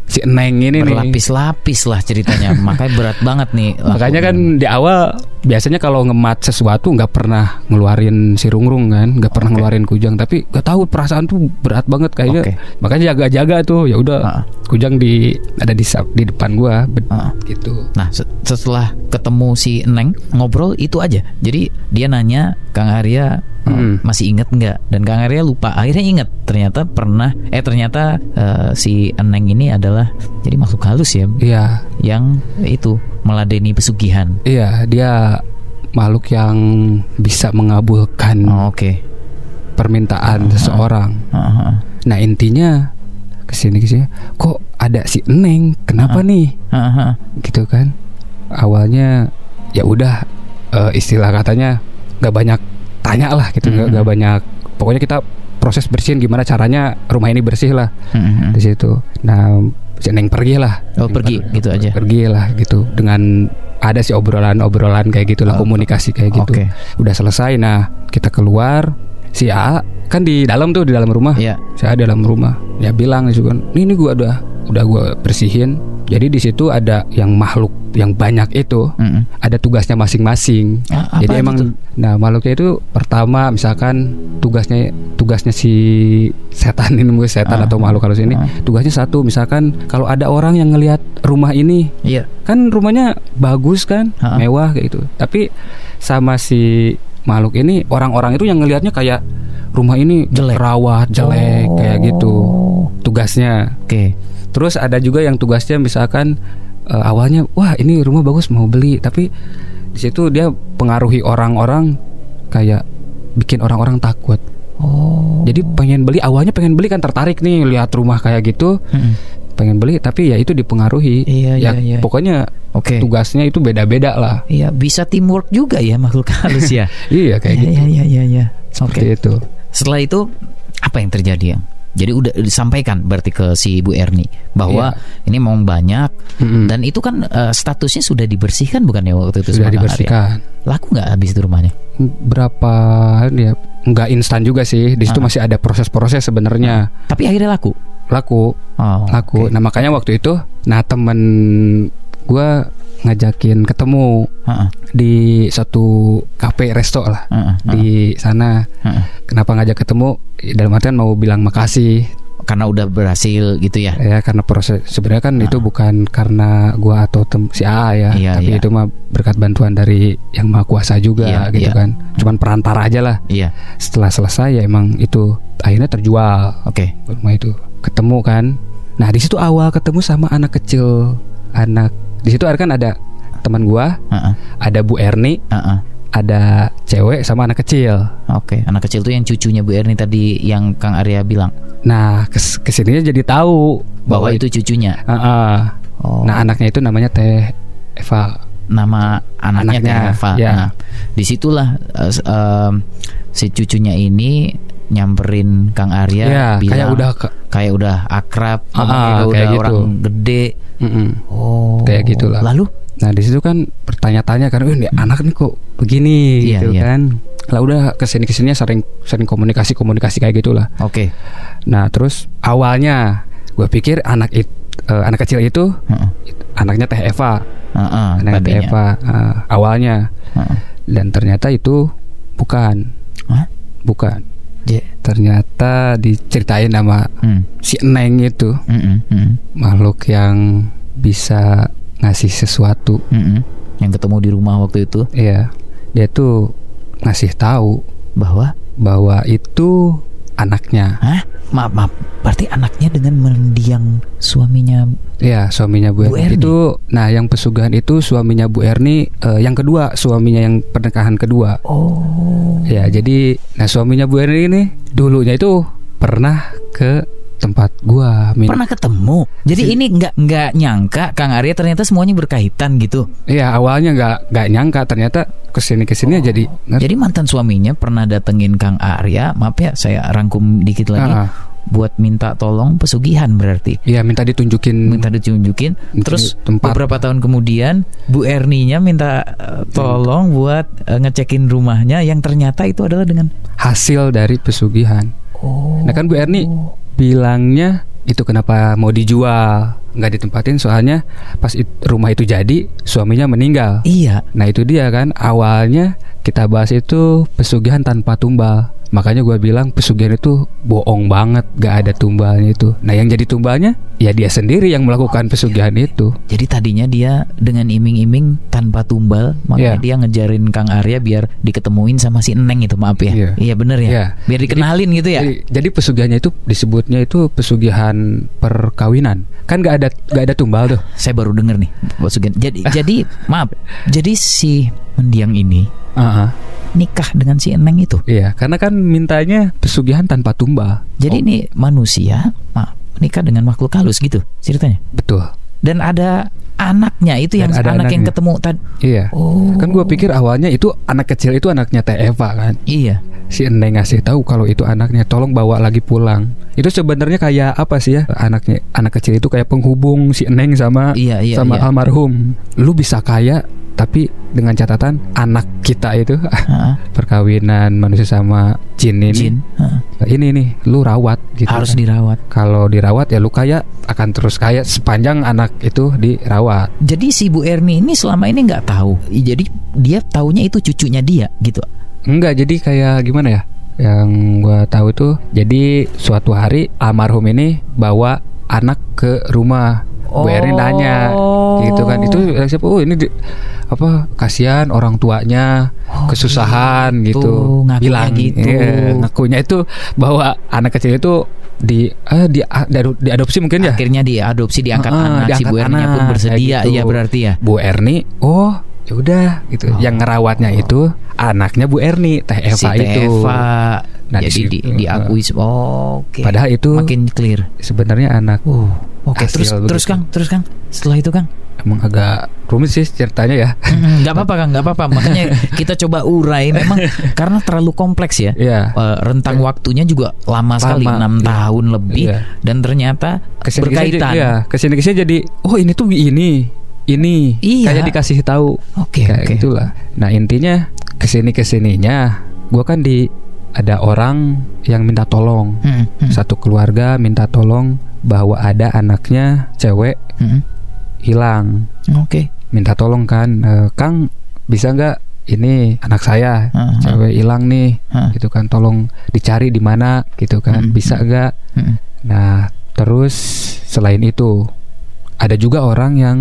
B: si Neng ini nih
A: berlapis-lapis lah ceritanya. Makanya berat banget nih.
B: Makanya kan di awal biasanya kalau ngemat sesuatu nggak pernah ngeluarin si rungrung kan, nggak pernah
A: Oke.
B: ngeluarin kujang, tapi nggak tahu perasaan tuh berat banget kayaknya.
A: Oke.
B: Makanya jaga-jaga tuh, ya udah
A: Ah.
B: kujang di ada di di depan gua
A: Ah.
B: gitu.
A: Nah, se- setelah ketemu si Neng, ngobrol itu aja. Jadi dia nanya Kang Arya
B: Hmm.
A: masih inget nggak? Dan Kang Arya lupa. Akhirnya inget. Ternyata pernah. Eh ternyata eh, si Neng ini adalah jadi makhluk halus ya,
B: Iya,
A: yang itu meladeni pesugihan.
B: iya dia makhluk yang bisa mengabulkan
A: Oh, Oke.
B: permintaan
A: Ah.
B: seseorang.
A: Ah, ah, ah.
B: Nah intinya ke sini ke sini kok ada si Neng kenapa
A: Ah.
B: nih
A: Ah, ah.
B: gitu kan awalnya ya udah eh, istilah katanya nggak banyak tanya lah gitu nggak
A: Mhm.
B: nggak banyak pokoknya kita proses bersihin gimana caranya rumah ini bersih lah
A: Mm-mm.
B: di situ nah si Neng pergi lah
A: Oh, pergi, gitu aja.
B: pergi lah gitu dengan ada si obrolan-obrolan kayak gitulah
A: Oh,
B: komunikasi kayak gitu
A: Oke.
B: udah selesai nah kita keluar si A kan di dalam tuh di dalam rumah
A: Iya.
B: saya di dalam rumah ya bilang kan ini, ini gua udah udah gua bersihin jadi di situ ada yang makhluk yang banyak itu
A: Mm-mm.
B: ada tugasnya masing-masing
A: Ah, apa
B: jadi emang
A: tuh?
B: nah makhluknya itu pertama misalkan tugasnya tugasnya si setan ini mungkin setan
A: Ah.
B: atau makhluk halus ini
A: Ah.
B: tugasnya satu misalkan kalau ada orang yang ngelihat rumah ini
A: Iya.
B: kan rumahnya bagus kan mewah kayak gitu tapi sama si makhluk ini orang-orang itu yang ngelihatnya kayak rumah ini
A: Jelek.
B: rawat jelek kayak gitu
A: Oh.
B: tugasnya
A: Oke.
B: terus ada juga yang tugasnya misalkan eh, awalnya wah ini rumah bagus mau beli tapi di situ dia pengaruhi orang-orang kayak bikin orang-orang takut
A: Oh.
B: jadi pengen beli awalnya pengen beli kan tertarik nih lihat rumah kayak gitu
A: Mm-mm.
B: Pengen beli tapi ya itu dipengaruhi
A: Iya,
B: ya
A: iya, iya.
B: pokoknya
A: Oke.
B: tugasnya itu beda-beda lah
A: Iya, bisa teamwork juga ya makhluk halus ya.
B: iya kayak
A: Iya,
B: gitu
A: Iya, iya, iya.
B: seperti
A: Oke.
B: itu
A: Setelah itu apa yang terjadi ya? Jadi udah disampaikan berarti ke si Ibu Erni bahwa ini memang banyak
B: Mm-mm.
A: dan itu kan eh, statusnya sudah dibersihkan bukan ya waktu itu
B: sudah
A: Arya?
B: dibersihkan
A: Laku nggak habis itu rumahnya?
B: berapa ya nggak instan juga sih di situ
A: Ah.
B: masih ada proses-proses sebenarnya
A: Tapi akhirnya laku.
B: Laku
A: Oh,
B: laku
A: oke.
B: nah makanya waktu itu nah temen gua ngajakin ketemu
A: Heeh,
B: di satu kafe resto lah
A: heeh, heeh,
B: di sana
A: heeh.
B: kenapa ngajak ketemu dalam artian mau bilang makasih
A: Karena udah berhasil gitu ya.
B: ya karena proses sebenarnya kan itu bukan karena gua atau tem si A ya
A: Iya,
B: tapi
A: iya.
B: itu mah berkat bantuan dari yang maha kuasa juga
A: Iya,
B: gitu
A: iya.
B: kan cuman perantara aja lah
A: Iya.
B: setelah selesai ya emang itu akhirnya terjual
A: Oke.
B: rumah itu ketemu kan nah di situ awal ketemu sama anak kecil anak di situ kan ada teman gua
A: Heeh,
B: ada Bu Erni
A: heeh.
B: ada cewek sama anak kecil
A: Oke, anak kecil tuh yang cucunya Bu Erni tadi yang Kang Arya bilang
B: nah kes ke sininya jadi tahu
A: bahwa itu cucunya.
B: Heeh.
A: Oh.
B: nah anaknya itu namanya Teh Eva
A: nama anaknya,
B: Anaknya,
A: Teh Eva.
B: ya.
A: Nah, di situlah s- em, si cucunya ini nyamperin Kang Arya
B: ya
A: bilang
B: kayak udah
A: kayak udah akrab,
B: Ah, ah,
A: udah
B: kayak gitu.
A: orang gede.
B: Mm-mm.
A: Oh,
B: Kayak gitulah.
A: Lalu,
B: nah di situ kan bertanya-tanya kan "Wih, ini anak nih kok begini
A: Iya,
B: gitu
A: iya.
B: kan lah udah ke sini ke sininya sering sering komunikasi komunikasi kayak gitulah
A: oke,
B: nah terus awalnya gue pikir anak it, eh, anak kecil itu
A: Heeh,
B: anaknya Teh Eva
A: heeh,
B: anaknya Teh. Eva eh, awalnya
A: Heeh.
B: dan ternyata itu bukan
A: Hah?
B: bukan
A: Je-
B: ternyata diceritain sama
A: hmm,
B: si Neng itu.
A: Mm-mm, mm,
B: makhluk yang bisa ngasih sesuatu.
A: Mm-mm. yang ketemu di rumah waktu itu.
B: Ya dia tuh ngasih tahu
A: bahwa?
B: bahwa itu anaknya
A: Hah? Maaf, maaf. Berarti anaknya dengan mendiang suaminya.
B: ya suaminya Bu,
A: Bu
B: Erni. Itu nah yang pesugihan itu suaminya Bu Erni eh, yang kedua suaminya yang pernikahan kedua
A: Oh.
B: ya jadi nah suaminya Bu Erni ini dulunya itu pernah ke tempat gua min
A: Pernah ketemu. Jadi
B: Si-
A: ini nggak nggak nyangka Kang Arya ternyata semuanya berkaitan gitu.
B: Iya awalnya nggak nggak nyangka ternyata ke sini ke sini jadi ngerti.
A: Jadi mantan suaminya pernah datengin Kang Arya. Maaf ya, saya rangkum dikit lagi.
B: Ah,
A: Buat minta tolong pesugihan berarti.
B: Iya minta ditunjukin
A: Minta ditunjukin. Terus
B: tempat
A: beberapa tahun kemudian Bu Erninya minta eh, tolong buat eh, ngecekin rumahnya yang ternyata itu adalah dengan
B: hasil dari pesugihan.
A: Oh.
B: Nah kan Bu Erni bilangnya itu kenapa mau dijual nggak ditempatin soalnya pas it- rumah itu jadi suaminya meninggal.
A: Iya.
B: Nah itu dia kan awalnya kita bahas itu pesugihan tanpa tumbal. Makanya gue bilang pesugihan itu bohong banget, gak ada tumbalnya itu. Nah yang jadi tumbalnya ya dia sendiri yang melakukan pesugihan itu.
A: Jadi tadinya dia dengan iming-iming tanpa tumbal, makanya
B: Iya.
A: dia ngejarin Kang Arya biar diketemuin sama si Neng itu, maaf ya.
B: Iya.
A: Iya bener ya.
B: Iya.
A: Biar dikenalin gitu ya.
B: Jadi, jadi pesugihannya itu disebutnya itu pesugihan perkawinan. Kan gak ada gak ada tumbal tuh.
A: Saya baru denger nih, Sugen. Jadi jadi maaf. Jadi si mendiang ini
B: Ah.
A: nikah dengan si Neng itu.
B: Iya, karena kan mintanya pesugihan tanpa tumbal.
A: Jadi ini manusia, maaf, nikah dengan makhluk halus gitu ceritanya.
B: betul
A: Dan ada anaknya itu yang
B: ada
A: anak yang
B: anaknya.
A: ketemu tadi.
B: iya
A: Oh.
B: kan gue pikir awalnya itu anak kecil itu anaknya Teh Eva kan
A: Iya.
B: si Eneng ngasih tahu kalau itu anaknya tolong bawa lagi pulang itu sebenarnya kayak apa sih ya anaknya anak kecil itu kayak penghubung si Eneng sama
A: Iya, iya,
B: sama
A: iya.
B: almarhum lu bisa kaya tapi dengan catatan anak kita itu
A: Heeh.
B: perkawinan manusia sama jin ini
A: Jin. Heeh.
B: ini nih lu rawat gitu
A: Harus
B: kan.
A: dirawat.
B: kalau dirawat ya lu kaya akan terus kaya sepanjang anak itu dirawat
A: Jadi si Bu Erni ini selama ini nggak tahu. Jadi dia taunya itu cucunya dia gitu.
B: enggak jadi kayak gimana ya yang gua tahu tuh jadi suatu hari almarhum ini bawa anak ke rumah Bu Erni nanya gitu kan itu eh, siapa oh ini di- apa kasihan orang tuanya
A: Oh,
B: kesusahan
A: gitu.
B: gitu bilang
A: gitu.
B: iya, ngakunya itu bahwa anak kecil itu di eh, di, di- diadopsi mungkin ya
A: Akhirnya diadopsi diangkat
B: Heeh,
A: anak si
B: diangkat
A: Bu Erni pun bersedia
B: gitu.
A: ya berarti ya.
B: Bu Erni oh ya udah gitu
A: Oh.
B: yang ngerawatnya itu anaknya Bu Erni Teh Eva
A: si
B: itu
A: Eva.
B: Nah, di
A: Jadi di,
B: situ,
A: diakui oh, oke.
B: padahal itu
A: makin clear.
B: sebenarnya anak
A: Oh, oke.
B: Hasil
A: Terus terus
B: begitu.
A: Kang, terus Kang. Setelah itu Kang.
B: emang agak rumit sih ceritanya ya
A: Mm, nggak apa-apa Kang, nggak apa-apa. Makanya kita coba urai memang karena terlalu kompleks ya.
B: Iya
A: Eh, rentang waktunya juga lama sekali
B: Lama,
A: enam
B: iya.
A: tahun lebih
B: Iya.
A: dan ternyata
B: ke sini
A: berkaitan.
B: ya ke sini ke sini jadi oh ini tuh ini ini
A: Iya.
B: kayak dikasih tahu
A: Oke
B: kayak
A: oke.
B: gitulah nah intinya ke sini ke sininya gua kan di ada orang yang minta tolong
A: Hmm, hmm,
B: satu keluarga minta tolong bahwa ada anaknya cewek
A: hmm.
B: hilang
A: Oke.
B: minta tolong kan "Eh, Kang bisa nggak ini anak saya
A: Heeh.
B: cewek hilang nih
A: Heeh.
B: gitu kan tolong dicari di mana gitu kan
A: Hmm.
B: bisa nggak
A: Hmm.
B: nah terus selain itu ada juga orang yang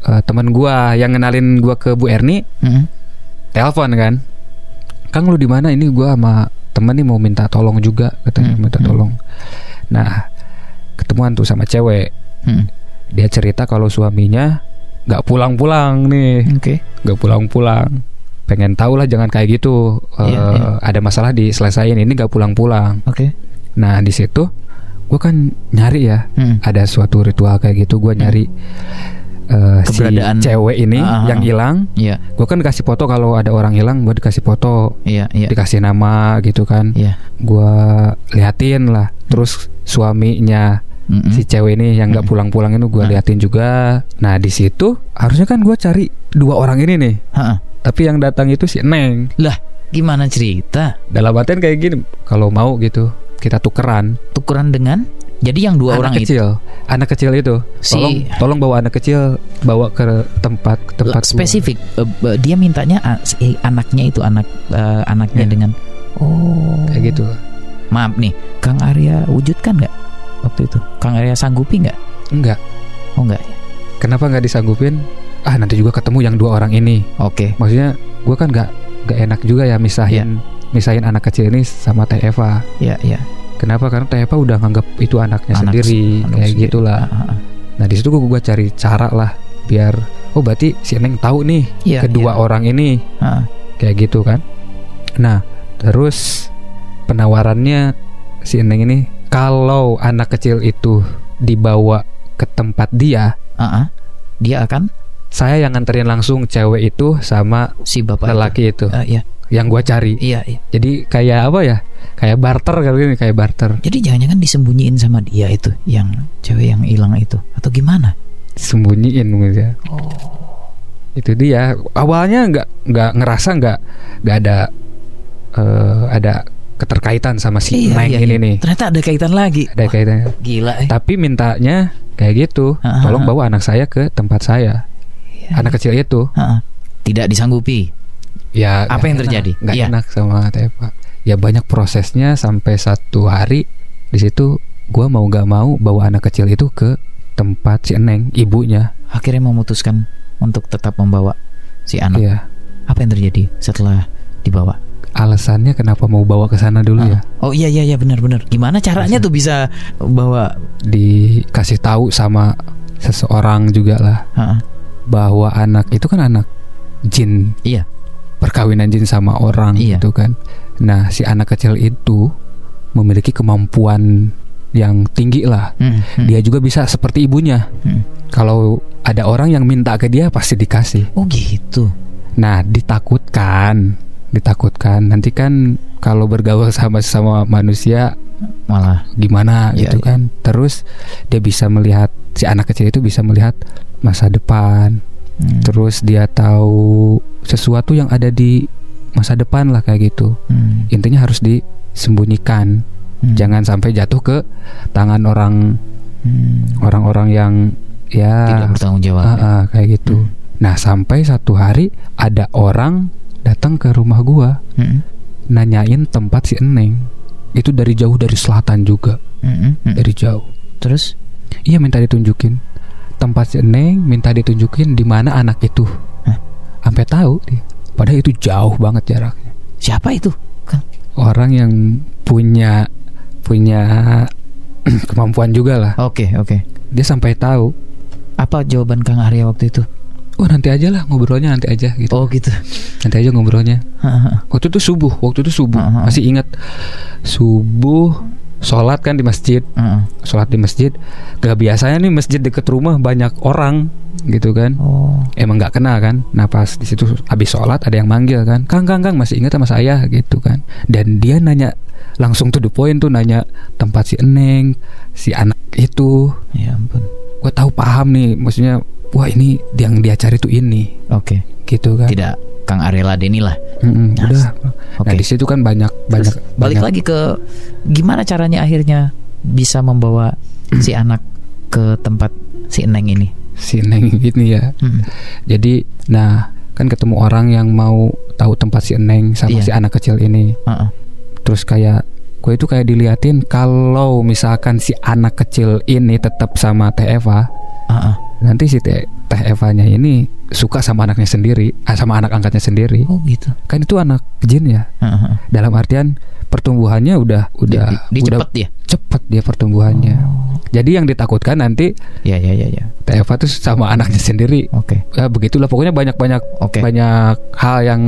B: eh, teman gua yang ngenalin gua ke Bu Erni
A: Hmm.
B: telepon kan Kang lu di mana? Ini gua sama temen nih mau minta tolong juga katanya
A: Hmm,
B: minta
A: hmm.
B: tolong. Nah ketemuan tuh sama cewek.
A: Hmm.
B: dia cerita kalau suaminya nggak pulang-pulang nih. Nggak pulang-pulang. Pengen tahu lah jangan kayak gitu. Eh,
A: Iya, iya.
B: ada masalah diselesain ini nggak pulang-pulang.
A: Oke.
B: nah di situ gue kan nyari ya.
A: Hmm.
B: ada suatu ritual kayak gitu gue nyari. eh, si
A: Keberadaan.
B: cewek ini
A: Ah, ah,
B: yang
A: ah.
B: hilang
A: Iya,
B: gue kan dikasih foto kalau ada orang hilang gue dikasih foto
A: iya, iya.
B: dikasih nama gitu kan
A: Iya.
B: gue liatin lah terus suaminya
A: Mm-mm.
B: si cewek ini yang nggak
A: Mm.
B: pulang-pulang itu gue
A: Ah.
B: liatin juga nah di situ harusnya kan gue cari dua orang ini nih
A: Ha-ha.
B: tapi yang datang itu si Neng
A: Lah, gimana cerita?
B: dalam artian kayak gini kalau mau gitu kita tukeran
A: Tukeran dengan jadi yang dua
B: anak
A: orang itu
B: kecil. Anak kecil itu.
A: Si-
B: tolong tolong bawa anak kecil bawa ke tempat ke tempat gua.
A: spesifik eh, eh, dia mintanya ah, si anaknya itu anak eh, anaknya
B: Iya.
A: dengan oh.
B: Kayak gitu.
A: Maaf nih Kang Arya wujudkan nggak waktu itu? Kang Arya sanggupi nggak?
B: Enggak.
A: Oh nggak. Ya
B: kenapa nggak disanggupin? Ah nanti juga ketemu yang dua orang ini.
A: Oke.
B: Maksudnya gue kan nggak nggak enak juga ya misahin misahin anak kecil ini sama Teh Eva.
A: Ya ya
B: kenapa karena Teh Eva udah nganggap itu anaknya
A: Anak-
B: sendiri
A: anak
B: kayak
A: sendiri.
B: gitulah
A: Ah, ah, ah.
B: nah di situ gue cari cara lah biar oh berarti si Neng tahu nih
A: Iya,
B: kedua
A: iya.
B: orang ini
A: Ah,
B: kayak gitu kan nah terus penawarannya si Neng ini kalau anak kecil itu dibawa ke tempat dia
A: ah. dia akan
B: saya yang nganterin langsung cewek itu sama
A: si bapak itu.
B: lelaki itu
A: Ah, iya
B: yang gua cari.
A: Iya iya.
B: Jadi kayak apa ya? Kayak barter kali ini kayak barter.
A: Jadi jangan-jangan disembunyiin sama dia itu yang cewek yang hilang itu. Atau gimana?
B: Sembunyiin mungkin ya.
A: Oh.
B: Itu dia. Awalnya nggak nggak ngerasa nggak nggak ada eh, ada keterkaitan sama si
A: Iya,
B: Neng
A: iya,
B: ini
A: iya.
B: nih.
A: Ternyata ada kaitan lagi.
B: Ada
A: Wah,
B: kaitannya
A: gila eh.
B: tapi mintanya kayak gitu.
A: Ah,
B: tolong bawa anak saya ke tempat saya.
A: Iya,
B: anak kecil itu.
A: Ah. tidak disanggupi
B: ya
A: Apa yang
B: enak,
A: terjadi?
B: nggak
A: Iya.
B: enak sama Tepa ya banyak prosesnya sampai satu hari di situ gua mau nggak mau bawa anak kecil itu ke tempat si Neng ibunya.
A: Akhirnya memutuskan untuk tetap membawa si anak.
B: Ya
A: apa yang terjadi setelah dibawa?
B: Alasannya kenapa mau bawa ke sana dulu ya?
A: Ah. oh iya iya iya benar-benar gimana caranya
B: Masa?
A: tuh bisa bawa?
B: Dikasih tahu sama seseorang juga lah
A: Ah, ah.
B: bahwa anak itu kan anak jin.
A: Iya
B: perkawinan jin sama orang
A: Iya.
B: gitu kan nah si anak kecil itu memiliki kemampuan yang tinggi lah.
A: Hmm, hmm,
B: Dia juga bisa seperti ibunya.
A: hmm.
B: Kalau ada orang yang minta ke dia pasti dikasih.
A: Oh gitu.
B: Nah, ditakutkan, ditakutkan. Nanti kan kalau bergaul sama sama manusia
A: Malah.
B: gimana
A: Iya,
B: gitu
A: iya.
B: kan. Terus dia bisa melihat si anak kecil itu bisa melihat masa depan.
A: Hmm,
B: Terus dia tahu sesuatu yang ada di masa depan lah kayak gitu.
A: hmm,
B: Intinya harus disembunyikan.
A: hmm,
B: Jangan sampai jatuh ke tangan orang
A: hmm.
B: orang-orang yang ya
A: tidak bertanggung jawab. ya.
B: ah, kayak gitu.
A: Hmm.
B: Nah, sampai satu hari ada orang datang ke rumah gua
A: Hmm,
B: nanyain tempat si Eneng. Itu dari jauh dari selatan juga,
A: hmm, hmm, hmm.
B: dari jauh.
A: Terus?
B: Iya minta ditunjukin tempat si Eneng, minta ditunjukin di mana anak itu.
A: Hah?
B: Sampai tahu dia. Padahal itu jauh banget jaraknya.
A: Siapa itu? Kang?
B: Orang yang punya punya kemampuan juga lah.
A: Oke, oke.
B: Dia sampai tahu.
A: Apa jawaban Kang Arya waktu itu?
B: Oh nanti aja lah ngobrolnya nanti aja gitu.
A: Oh gitu.
B: Nanti aja ngobrolnya. Waktu itu subuh, waktu itu subuh. Masih ingat subuh sholat kan di masjid,
A: Heeh.
B: sholat di masjid. Gak biasanya nih masjid deket rumah banyak orang gitu kan.
A: Oh.
B: Emang nggak kenal kan. Nah pas di situ habis sholat ada yang manggil kan, Kang Kang Kang masih ingat sama saya gitu kan. Dan dia nanya langsung to the point tuh nanya tempat si Eneng, si anak itu.
A: Ya ampun.
B: Gue tahu paham nih, maksudnya wah ini yang dia cari tuh ini
A: Oke.
B: gitu kan.
A: Tidak Kang Arya Ladeni lah.
B: Mm-mm,
A: Nah,
B: udah.
A: Oke.
B: Nah di situ kan banyak banyak
A: Terus balik
B: banyak
A: lagi ke gimana caranya akhirnya bisa membawa si anak ke tempat si Eneng ini.
B: si Neng ini ya.
A: Hmm.
B: Jadi nah kan ketemu orang yang mau tahu tempat si Neng sama
A: Iya.
B: si anak kecil ini.
A: Heeh.
B: Terus kayak gue itu kayak diliatin kalau misalkan si anak kecil ini tetap sama Teh Eva,
A: Heeh.
B: nanti si Teh Teh Evanya ini suka sama anaknya sendiri, ah, sama anak angkatnya sendiri.
A: Oh gitu.
B: Kan itu anak jin ya.
A: Heeh.
B: Dalam artian pertumbuhannya udah udah
A: Dia, dia
B: udah
A: cepet ya.
B: cepet dia pertumbuhannya.
A: Oh.
B: Jadi yang ditakutkan nanti
A: Ya ya ya ya.
B: Eva tuh sama anaknya sendiri.
A: Oke.
B: Ya begitulah pokoknya banyak-banyak
A: Oke.
B: banyak hal yang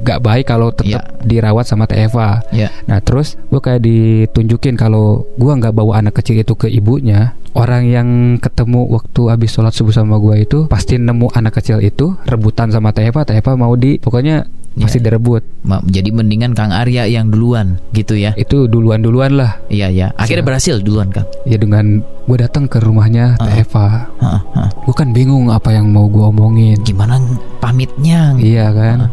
B: gak baik kalau tetap dirawat sama Eva.
A: Ya.
B: Nah terus gue kayak ditunjukin kalau gue nggak bawa anak kecil itu ke ibunya, orang yang ketemu waktu habis sholat subuh sama gue itu pasti nemu anak kecil itu rebutan sama Teh Eva mau di pokoknya
A: Ya.
B: masih direbut.
A: Ma- Jadi mendingan Kang Arya yang duluan gitu ya.
B: Itu duluan-duluan lah.
A: Iya ya. Akhirnya
B: Siap.
A: berhasil duluan Kang.
B: Ya dengan gue datang ke rumahnya Teh
A: Ah.
B: Eva,
A: Heeh, heeh.
B: gue kan bingung apa yang mau gue omongin.
A: Gimana pamitnya?
B: Iya kan.
A: Heeh.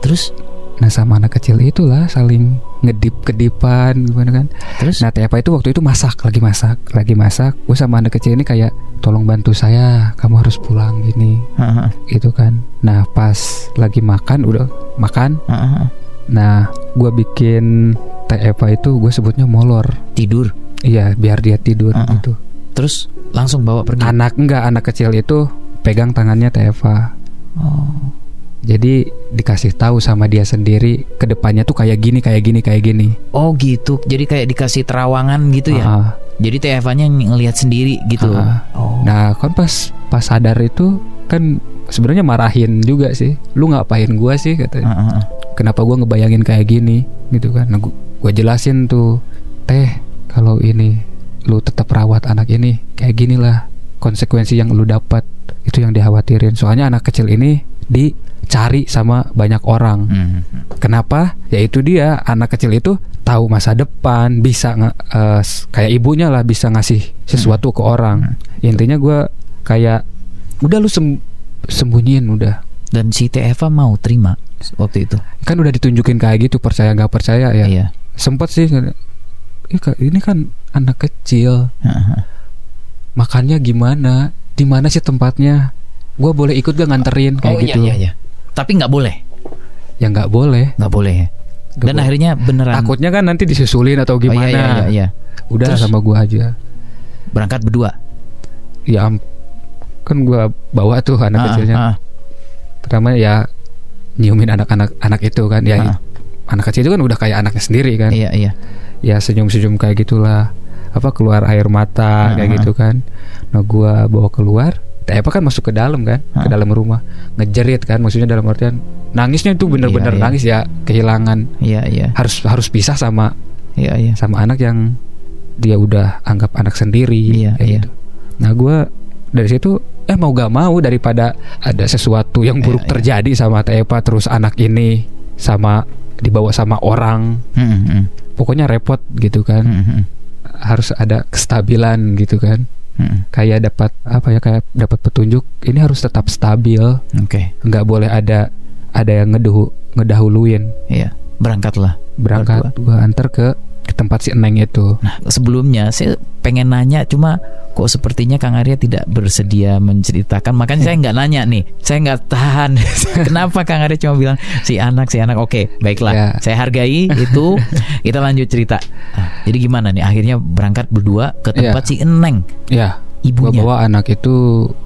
A: Terus
B: Nah sama anak kecil itulah saling ngedip kedipan gimana kan.
A: terus
B: Nah Teh Eva itu waktu itu masak lagi masak lagi masak. Gue sama anak kecil ini kayak tolong bantu saya, kamu harus pulang gini
A: Heeh,
B: gitu kan. Nah pas lagi makan udah makan.
A: heeh, heeh.
B: Nah gue bikin Teh Eva itu gue sebutnya molor.
A: tidur.
B: Iya biar dia tidur
A: Uh-uh.
B: gitu.
A: Terus langsung bawa pergi.
B: Anak enggak anak kecil itu pegang tangannya Teh Eva.
A: Oh.
B: Jadi dikasih tahu sama dia sendiri ke depannya tuh kayak gini kayak gini kayak gini.
A: Oh gitu. Jadi kayak dikasih terawangan gitu ya. Jadi Teh Eva-nya ngelihat sendiri gitu.
B: Ah.
A: Oh.
B: Nah, kan pas pas sadar itu kan sebenarnya marahin juga sih. Lu ngapain gua sih katanya.
A: Heeh.
B: Kenapa gua ngebayangin kayak gini gitu kan. Nah, gua, gua jelasin tuh, "Teh, kalau ini lu tetap rawat anak ini, kayak gini lah konsekuensi yang lu dapat." Itu yang dikhawatirin. Soalnya anak kecil ini dicari sama banyak orang.
A: Hmm.
B: Kenapa? Yaitu dia anak kecil itu tahu masa depan, bisa s- kayak ibunya lah bisa ngasih sesuatu ke orang. Intinya gua kayak udah lu sem- sembunyiin udah.
A: Dan si Eva mau terima waktu itu.
B: Kan udah ditunjukin kayak gitu percaya nggak percaya ya.
A: Iya.
B: Sempet sih. "Ih, Kak, ini kan anak kecil, makannya gimana? Di mana sih tempatnya? Gua boleh ikut gak nganterin kayak
A: oh
B: gitu?
A: iya iya iya. Tapi nggak boleh,
B: Ya nggak boleh.
A: nggak boleh. ya.
B: Nggak
A: Dan
B: boleh.
A: akhirnya beneran.
B: Takutnya kan nanti disusulin atau
A: Oh, iya,
B: gimana?
A: iya, iya, iya.
B: Udah
A: Terus?
B: sama gua aja.
A: Berangkat berdua.
B: ya kan gua bawa tuh anak
A: Ah,
B: kecilnya
A: ah,
B: pertama ya nyiumin anak-anak anak itu kan ya
A: Ah.
B: anak kecil itu kan udah kayak anaknya sendiri kan
A: Iya iya.
B: ya senyum-senyum kayak gitulah apa keluar air mata kayak
A: Ah.
B: gitu kan nah gua bawa keluar Eva kan masuk ke dalam kan ke dalam rumah ngejerit kan maksudnya dalam artian nangisnya itu bener-bener
A: Iya, iya.
B: nangis ya kehilangan
A: Iya iya.
B: harus harus pisah sama
A: Iya iya.
B: sama anak yang dia udah anggap anak sendiri
A: Iya, iya.
B: gitu. Nah gue dari situ eh mau gak mau daripada ada sesuatu yang buruk
A: Iya, iya.
B: terjadi sama Tepa terus anak ini sama dibawa sama orang
A: Hmm, hmm,
B: pokoknya repot gitu kan
A: hmm, hmm,
B: harus ada kestabilan gitu kan
A: hmm.
B: kayak dapat apa ya kayak dapat petunjuk ini harus tetap stabil
A: Oke,
B: nggak boleh ada ada yang ngeduh ngedahuluin
A: iya. Berangkatlah.
B: berangkat gua antar ke ke tempat si Eneng itu
A: Nah, sebelumnya saya pengen nanya cuma kok sepertinya Kang Arya tidak bersedia menceritakan. Makanya saya nggak nanya nih. Saya nggak tahan. Kenapa Kang Arya cuma bilang si anak si anak. Oke, baiklah.
B: Ya.
A: Saya hargai itu. Kita lanjut cerita. Nah, jadi gimana nih? Akhirnya berangkat berdua ke tempat
B: Ya.
A: si Eneng,
B: ya gua
A: ibunya.
B: bawa anak itu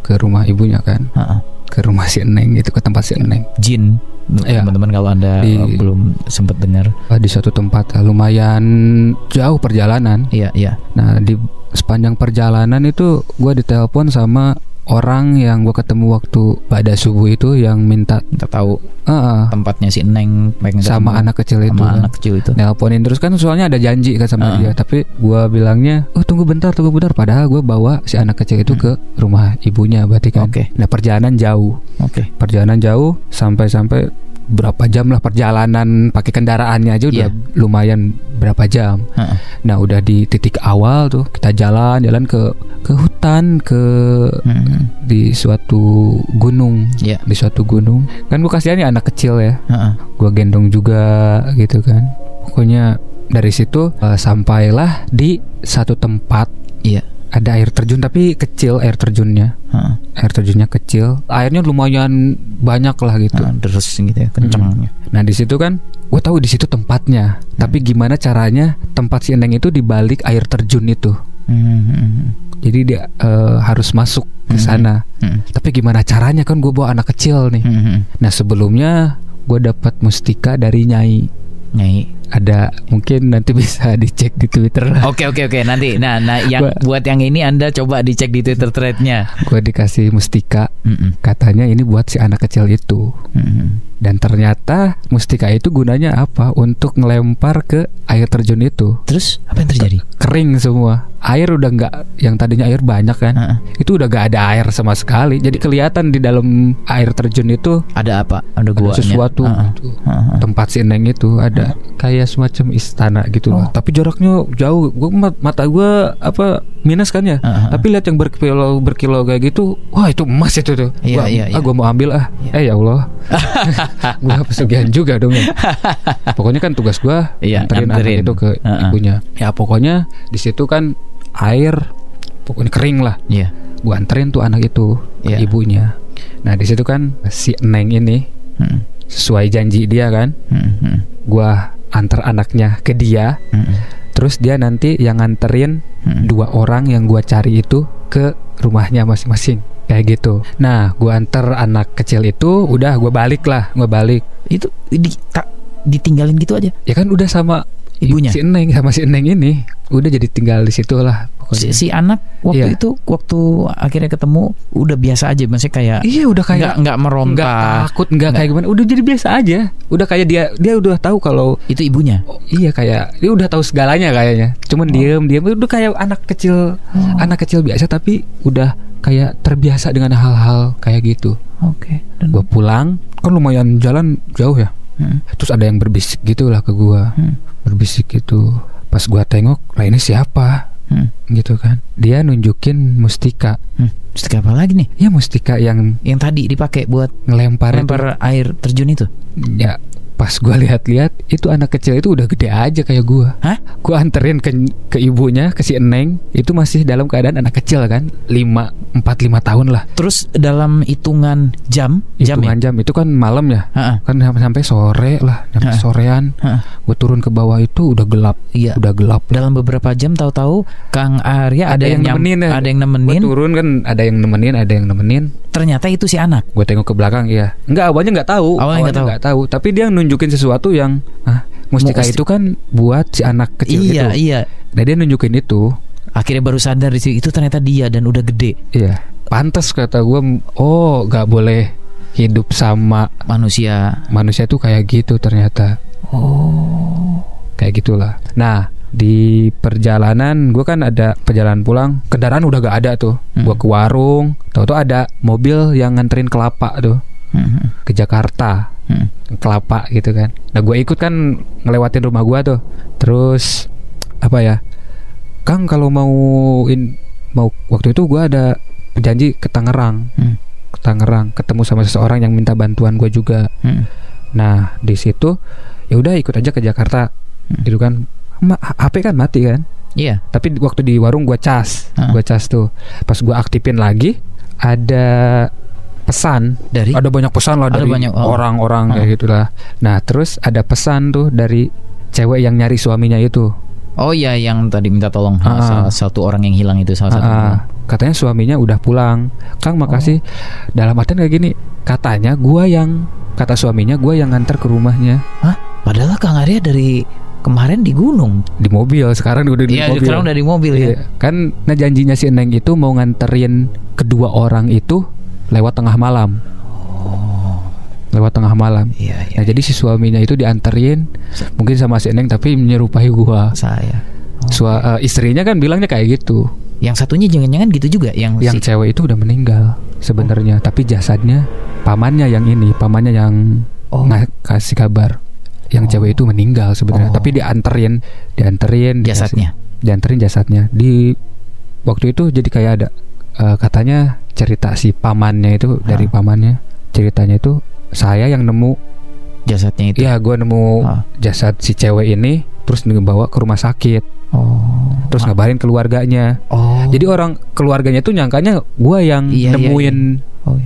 B: ke rumah ibunya kan
A: Ha-ha.
B: ke rumah si Eneng itu ke tempat si Eneng
A: Jin.
B: Ya.
A: Teman-teman kalau Anda
B: Di-
A: belum sempat dengar.
B: Ah, di suatu tempat ah, lumayan jauh perjalanan
A: Iya, iya.
B: nah di sepanjang perjalanan itu gua ditelepon sama orang yang gua ketemu waktu pada subuh itu yang minta
A: Kita tahu
B: ah, ah,
A: tempatnya si pengen
B: sama
A: ketemu
B: anak kecil itu
A: sama
B: kan.
A: anak kecil itu.
B: nelponin terus kan soalnya ada janji kan sama
A: Ah.
B: dia tapi gua bilangnya oh tunggu bentar tunggu bentar padahal gua bawa si anak kecil itu
A: Hmm.
B: ke rumah ibunya berarti kan
A: Oke.
B: nah perjalanan jauh
A: Oke.
B: perjalanan jauh sampai-sampai berapa jam lah perjalanan pakai kendaraannya aja udah
A: Iya.
B: lumayan berapa jam
A: Ha-ha.
B: nah udah di titik awal tuh kita jalan jalan ke ke hutan ke
A: Hmm.
B: di suatu gunung
A: Iya.
B: di suatu gunung kan gua kasihan ya anak kecil ya
A: Ha-ha.
B: gua gendong juga gitu kan pokoknya dari situ eh, sampailah di satu tempat
A: Iya.
B: Ada air terjun tapi kecil air terjunnya
A: Ha-ha.
B: air terjunnya kecil airnya lumayan banyak lah gitu
A: Nah, terus gitu ya kencang.
B: nah di situ kan gue tahu di situ tempatnya tapi gimana caranya tempat si Eneng itu di balik air terjun itu
A: Hmm.
B: jadi dia eh, harus masuk ke sana
A: Hmm.
B: tapi gimana caranya kan gue bawa anak kecil nih
A: Hmm.
B: nah sebelumnya gue dapat mustika dari nyai
A: Nyai.
B: Ada mungkin nanti bisa dicek di Twitter
A: Oke oke oke nanti. Nah nah yang
B: Gua-
A: buat yang ini Anda coba dicek di Twitter threadnya.
B: gue dikasih mustika
A: Mm-mm.
B: katanya ini buat si anak kecil itu
A: Mm-mm.
B: dan ternyata mustika itu gunanya apa untuk ngelempar ke air terjun itu
A: Terus apa yang terjadi?
B: kering semua air udah nggak yang tadinya air banyak kan
A: Ha-ha.
B: itu udah gak ada air sama sekali jadi kelihatan di dalam air terjun itu
A: Ada apa? Ada
B: ada sesuatu gitu.
A: Ha-ha.
B: tempat si Neng itu ada kayak semacam istana gitu
A: Oh.
B: lah tapi jaraknya jauh gua mata gue apa minus kan ya
A: Ha-ha.
B: tapi lihat yang berkilo berkilo kayak gitu wah itu emas itu tuh
A: Iya,
B: Gua-
A: iya,
B: ah
A: iya.
B: gue mau ambil ah
A: Iya.
B: eh ya Allah gue pesugihan juga dong ya pokoknya kan tugas gue
A: Iya,
B: anterin itu ke
A: Ha-ha.
B: ibunya ya pokoknya di situ kan air pokoknya kering lah
A: Iya.
B: gue anterin tuh anak itu ke
A: Iya.
B: ibunya nah di situ kan si Neng ini
A: Mm-mm.
B: sesuai janji dia kan
A: Mm-mm.
B: gua antar anaknya ke dia
A: Mm-mm.
B: terus dia nanti yang nganterin
A: Mm-mm.
B: dua orang yang gua cari itu ke rumahnya masing-masing kayak gitu nah gua antar anak kecil itu udah gua balik lah gua balik
A: Itu di, tak ditinggalin gitu aja.
B: ya kan udah sama
A: Ibunya?
B: si Neng sama si Neng ini udah jadi tinggal di situ lah
A: Si, si anak waktu
B: Iya.
A: itu waktu akhirnya ketemu udah biasa aja maksudnya kayak
B: iya udah
A: nggak
B: kayak
A: nggak meronta.
B: nggak takut nggak kayak gimana udah jadi biasa aja udah kayak dia dia udah tahu kalau
A: Itu ibunya.
B: oh, iya kayak dia udah tahu segalanya kayaknya cuman diem diem udah kayak anak kecil
A: Oh.
B: anak kecil biasa tapi udah kayak terbiasa dengan hal-hal kayak gitu
A: Oke. Dan
B: gue pulang kan lumayan jalan jauh ya
A: Hmm.
B: terus ada yang berbisik gitu lah ke gua
A: Hmm.
B: berbisik gitu pas gua tengok lah ini siapa
A: Hmm.
B: gitu kan dia nunjukin mustika
A: Hmm. Mustika apa lagi nih?
B: ya mustika yang
A: Yang tadi dipakai buat
B: ngelempar itu.
A: air terjun itu.
B: ya pas gua lihat-lihat itu anak kecil itu udah gede aja kayak gua
A: Hah?
B: gua anterin ke ke ibunya ke si Eneng itu masih dalam keadaan anak kecil kan lima empat lima tahun lah
A: Terus dalam hitungan jam, jam
B: hitungan jam itu kan malam ya
A: ya? Ha-ha.
B: kan sampai sore lah sampai
A: Ha.
B: sorean
A: Ha-ha.
B: gue turun ke bawah itu udah gelap
A: Iya.
B: udah gelap
A: Dalam beberapa jam tahu-tahu Kang Arya ada,
B: Ada yang
A: nyam-
B: nemenin ya.
A: ada yang
B: gue
A: nemenin.
B: turun kan ada yang nemenin ada yang nemenin
A: Ternyata itu si anak.
B: gue tengok ke belakang iya nggak awalnya nggak tahu
A: Awalnya nggak tahu.
B: nggak tahu tapi dia nunjukin sesuatu yang ah mustika
A: Musti-
B: itu kan buat si anak kecil
A: iya,
B: itu
A: iya.
B: nah dia nunjukin itu
A: Akhirnya baru sadar di situ itu ternyata dia dan udah gede
B: iya pantas kata gue oh nggak boleh hidup sama
A: manusia.
B: manusia tuh kayak gitu ternyata
A: Oh.
B: kayak gitulah nah di perjalanan gue kan ada perjalanan pulang kendaraan udah gak ada tuh
A: Hmm.
B: gue ke warung tahu tuh ada mobil yang nganterin kelapa tuh
A: Hmm.
B: ke Jakarta
A: Hmm.
B: kelapa gitu kan nah gue ikut kan ngelewatin rumah gue tuh terus apa ya Kang kalau mau in, mau waktu itu gue ada janji ke Tangerang
A: Hmm.
B: ke Tangerang ketemu sama seseorang yang minta bantuan gue juga
A: Hmm.
B: nah di situ ya udah ikut aja ke Jakarta
A: Hmm.
B: gitu kan Ma- HP kan mati kan
A: Iya.
B: tapi waktu di warung gue cas
A: Ah.
B: gue cas tuh pas gue aktifin lagi ada pesan
A: Dari
B: ada banyak pesan lah dari
A: banyak, oh.
B: orang-orang kayak
A: Ah.
B: gitulah nah terus ada pesan tuh dari cewek yang nyari suaminya itu
A: Oh iya yang tadi minta tolong
B: Ah.
A: salah satu orang yang hilang itu salah satu.
B: Ah, katanya suaminya udah pulang kang makasih
A: Oh.
B: dalam artian kayak gini katanya gua yang kata suaminya gua yang nganter ke rumahnya
A: Hah? Padahal Kang Arya dari kemarin di gunung.
B: di mobil sekarang udah di
A: Iya,
B: mobil
A: sekarang udah di mobil ya.
B: Iya, kan nah janjinya si Eneng itu mau nganterin kedua orang itu lewat tengah malam lewat tengah malam
A: Iya, iya.
B: Nah jadi si suaminya itu dianterin mungkin sama si Eneng tapi menyerupai gua.
A: Saya. Oh.
B: Sua, eh, istrinya kan bilangnya kayak gitu.
A: Yang satunya jangan-jangan gitu juga yang,
B: Yang
A: si-
B: cewek itu udah meninggal sebenarnya, tapi jasadnya pamannya yang ini, pamannya yang
A: Oh.
B: nggak kasih kabar. Yang
A: Oh.
B: cewek itu meninggal sebenarnya,
A: Oh.
B: tapi dianterin, dianterin dikasih-
A: jasadnya.
B: dianterin jasadnya. Di waktu itu jadi kayak ada eh, katanya cerita si pamannya itu dari
A: Ah.
B: pamannya ceritanya itu saya yang nemu
A: Jasadnya itu.
B: Iya, gue nemu
A: Ah.
B: jasad si cewek ini, terus dibawa ke rumah sakit,
A: Oh.
B: terus ngabarin keluarganya.
A: Oh.
B: Jadi orang keluarganya tuh nyangkanya gue yang
A: Iya, iya,
B: nemuin
A: Oh,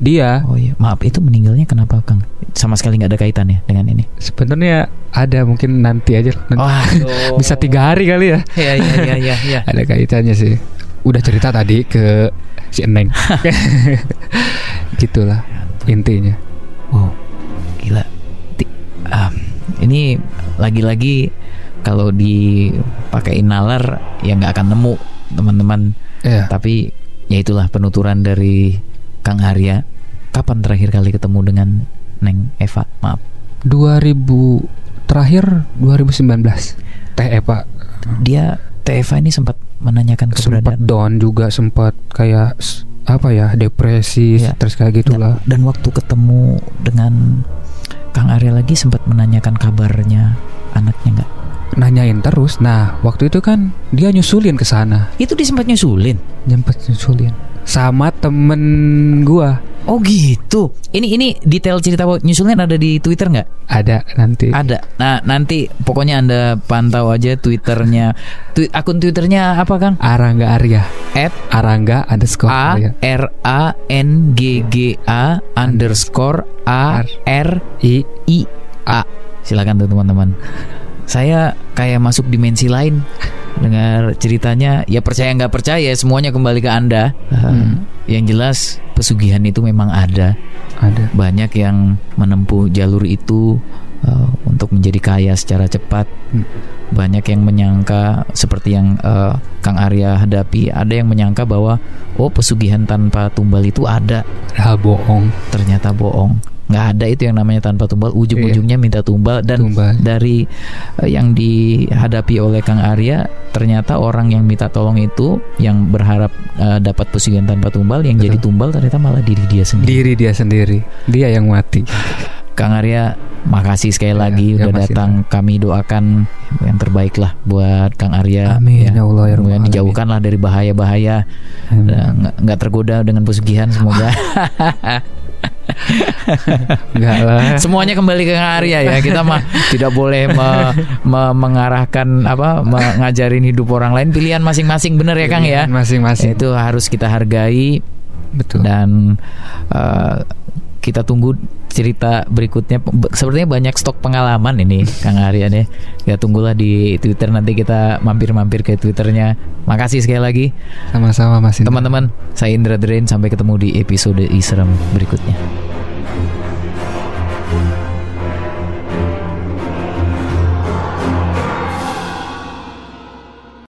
B: dia.
A: oh iya. Maaf itu meninggalnya kenapa Kang? Sama sekali nggak ada kaitannya dengan ini.
B: Sebenarnya ada mungkin nanti aja, nanti
A: Wah,
B: bisa tiga hari kali ya.
A: Iya iya iya iya. iya.
B: Ada kaitannya sih. Udah cerita tadi ke si Eneng. Gitulah intinya.
A: Wow, gila. Ah, ini lagi-lagi kalau dipakai nalar ya nggak akan nemu teman-teman.
B: Iya.
A: Tapi ya itulah penuturan dari Kang Arya. Kapan terakhir kali ketemu dengan Neng Eva? Maaf.
B: 2000 terakhir 2019. Teh Eva
A: Dia Teh Eva ini sempat menanyakan
B: sempat
A: keberadaan
B: down juga sempat kayak apa ya depresi
A: Iya.
B: terus kayak gitulah
A: dan, dan waktu ketemu dengan Kang Arya lagi sempat menanyakan kabarnya anaknya nggak?
B: nanyain terus nah waktu itu kan dia nyusulin ke sana
A: Itu dia sempat nyusulin.
B: nyempet nyusulin sama temen gua
A: Oh gitu. Ini ini detail cerita nyusulin ada di Twitter nggak?
B: ada nanti
A: Ada. Nah nanti pokoknya anda pantau aja Twitternya. Twi- akun Twitternya apa Kang?
B: Arangga Arya
A: At
B: Arangga underscore
A: A
B: Arya
A: R A N G G A underscore A R
B: I
A: I A. Silakan tuh teman-teman. Saya kayak masuk dimensi lain dengar ceritanya. Ya percaya nggak percaya semuanya kembali ke anda.
B: Hmm.
A: Yang jelas pesugihan itu memang ada.
B: ada
A: Banyak yang menempuh jalur itu uh, untuk menjadi kaya secara cepat.
B: Hmm.
A: Banyak yang menyangka seperti yang uh, Kang Arya hadapi. Ada yang menyangka bahwa oh pesugihan tanpa tumbal itu ada.
B: hal bohong
A: Ternyata bohong. Nggak ada itu yang namanya tanpa tumbal. Ujung-ujungnya minta tumbal dan
B: Tumbal.
A: dari uh, yang dihadapi oleh Kang Arya ternyata orang yang minta tolong itu yang berharap uh, dapat pesugihan tanpa tumbal yang
B: Betul.
A: jadi tumbal ternyata malah diri dia sendiri.
B: diri dia sendiri dia yang mati
A: Kang Arya, makasih sekali
B: Ya,
A: lagi
B: ya,
A: udah datang. Kami doakan yang terbaik lah buat Kang Arya.
B: amin ya Allah ya
A: Kemudian
B: Rabbal
A: dijauhkan lah dari bahaya-bahaya, nggak tergoda dengan pesugihan semoga.
B: enggak lah
A: Semuanya kembali ke Arya ya. Kita mah tidak boleh me- me- mengarahkan apa mengajarin hidup orang lain. Pilihan masing-masing bener ya Kang ya.
B: masing-masing
A: Itu harus kita hargai
B: betul
A: dan eh, kita tunggu cerita berikutnya. Sepertinya banyak stok pengalaman ini Kang Arya nih. Ya tunggulah di Twitter nanti kita mampir-mampir ke Twitternya. Makasih sekali lagi
B: sama-sama masih
A: teman-teman. Saya Indra Drain sampai ketemu di episode Isram berikutnya.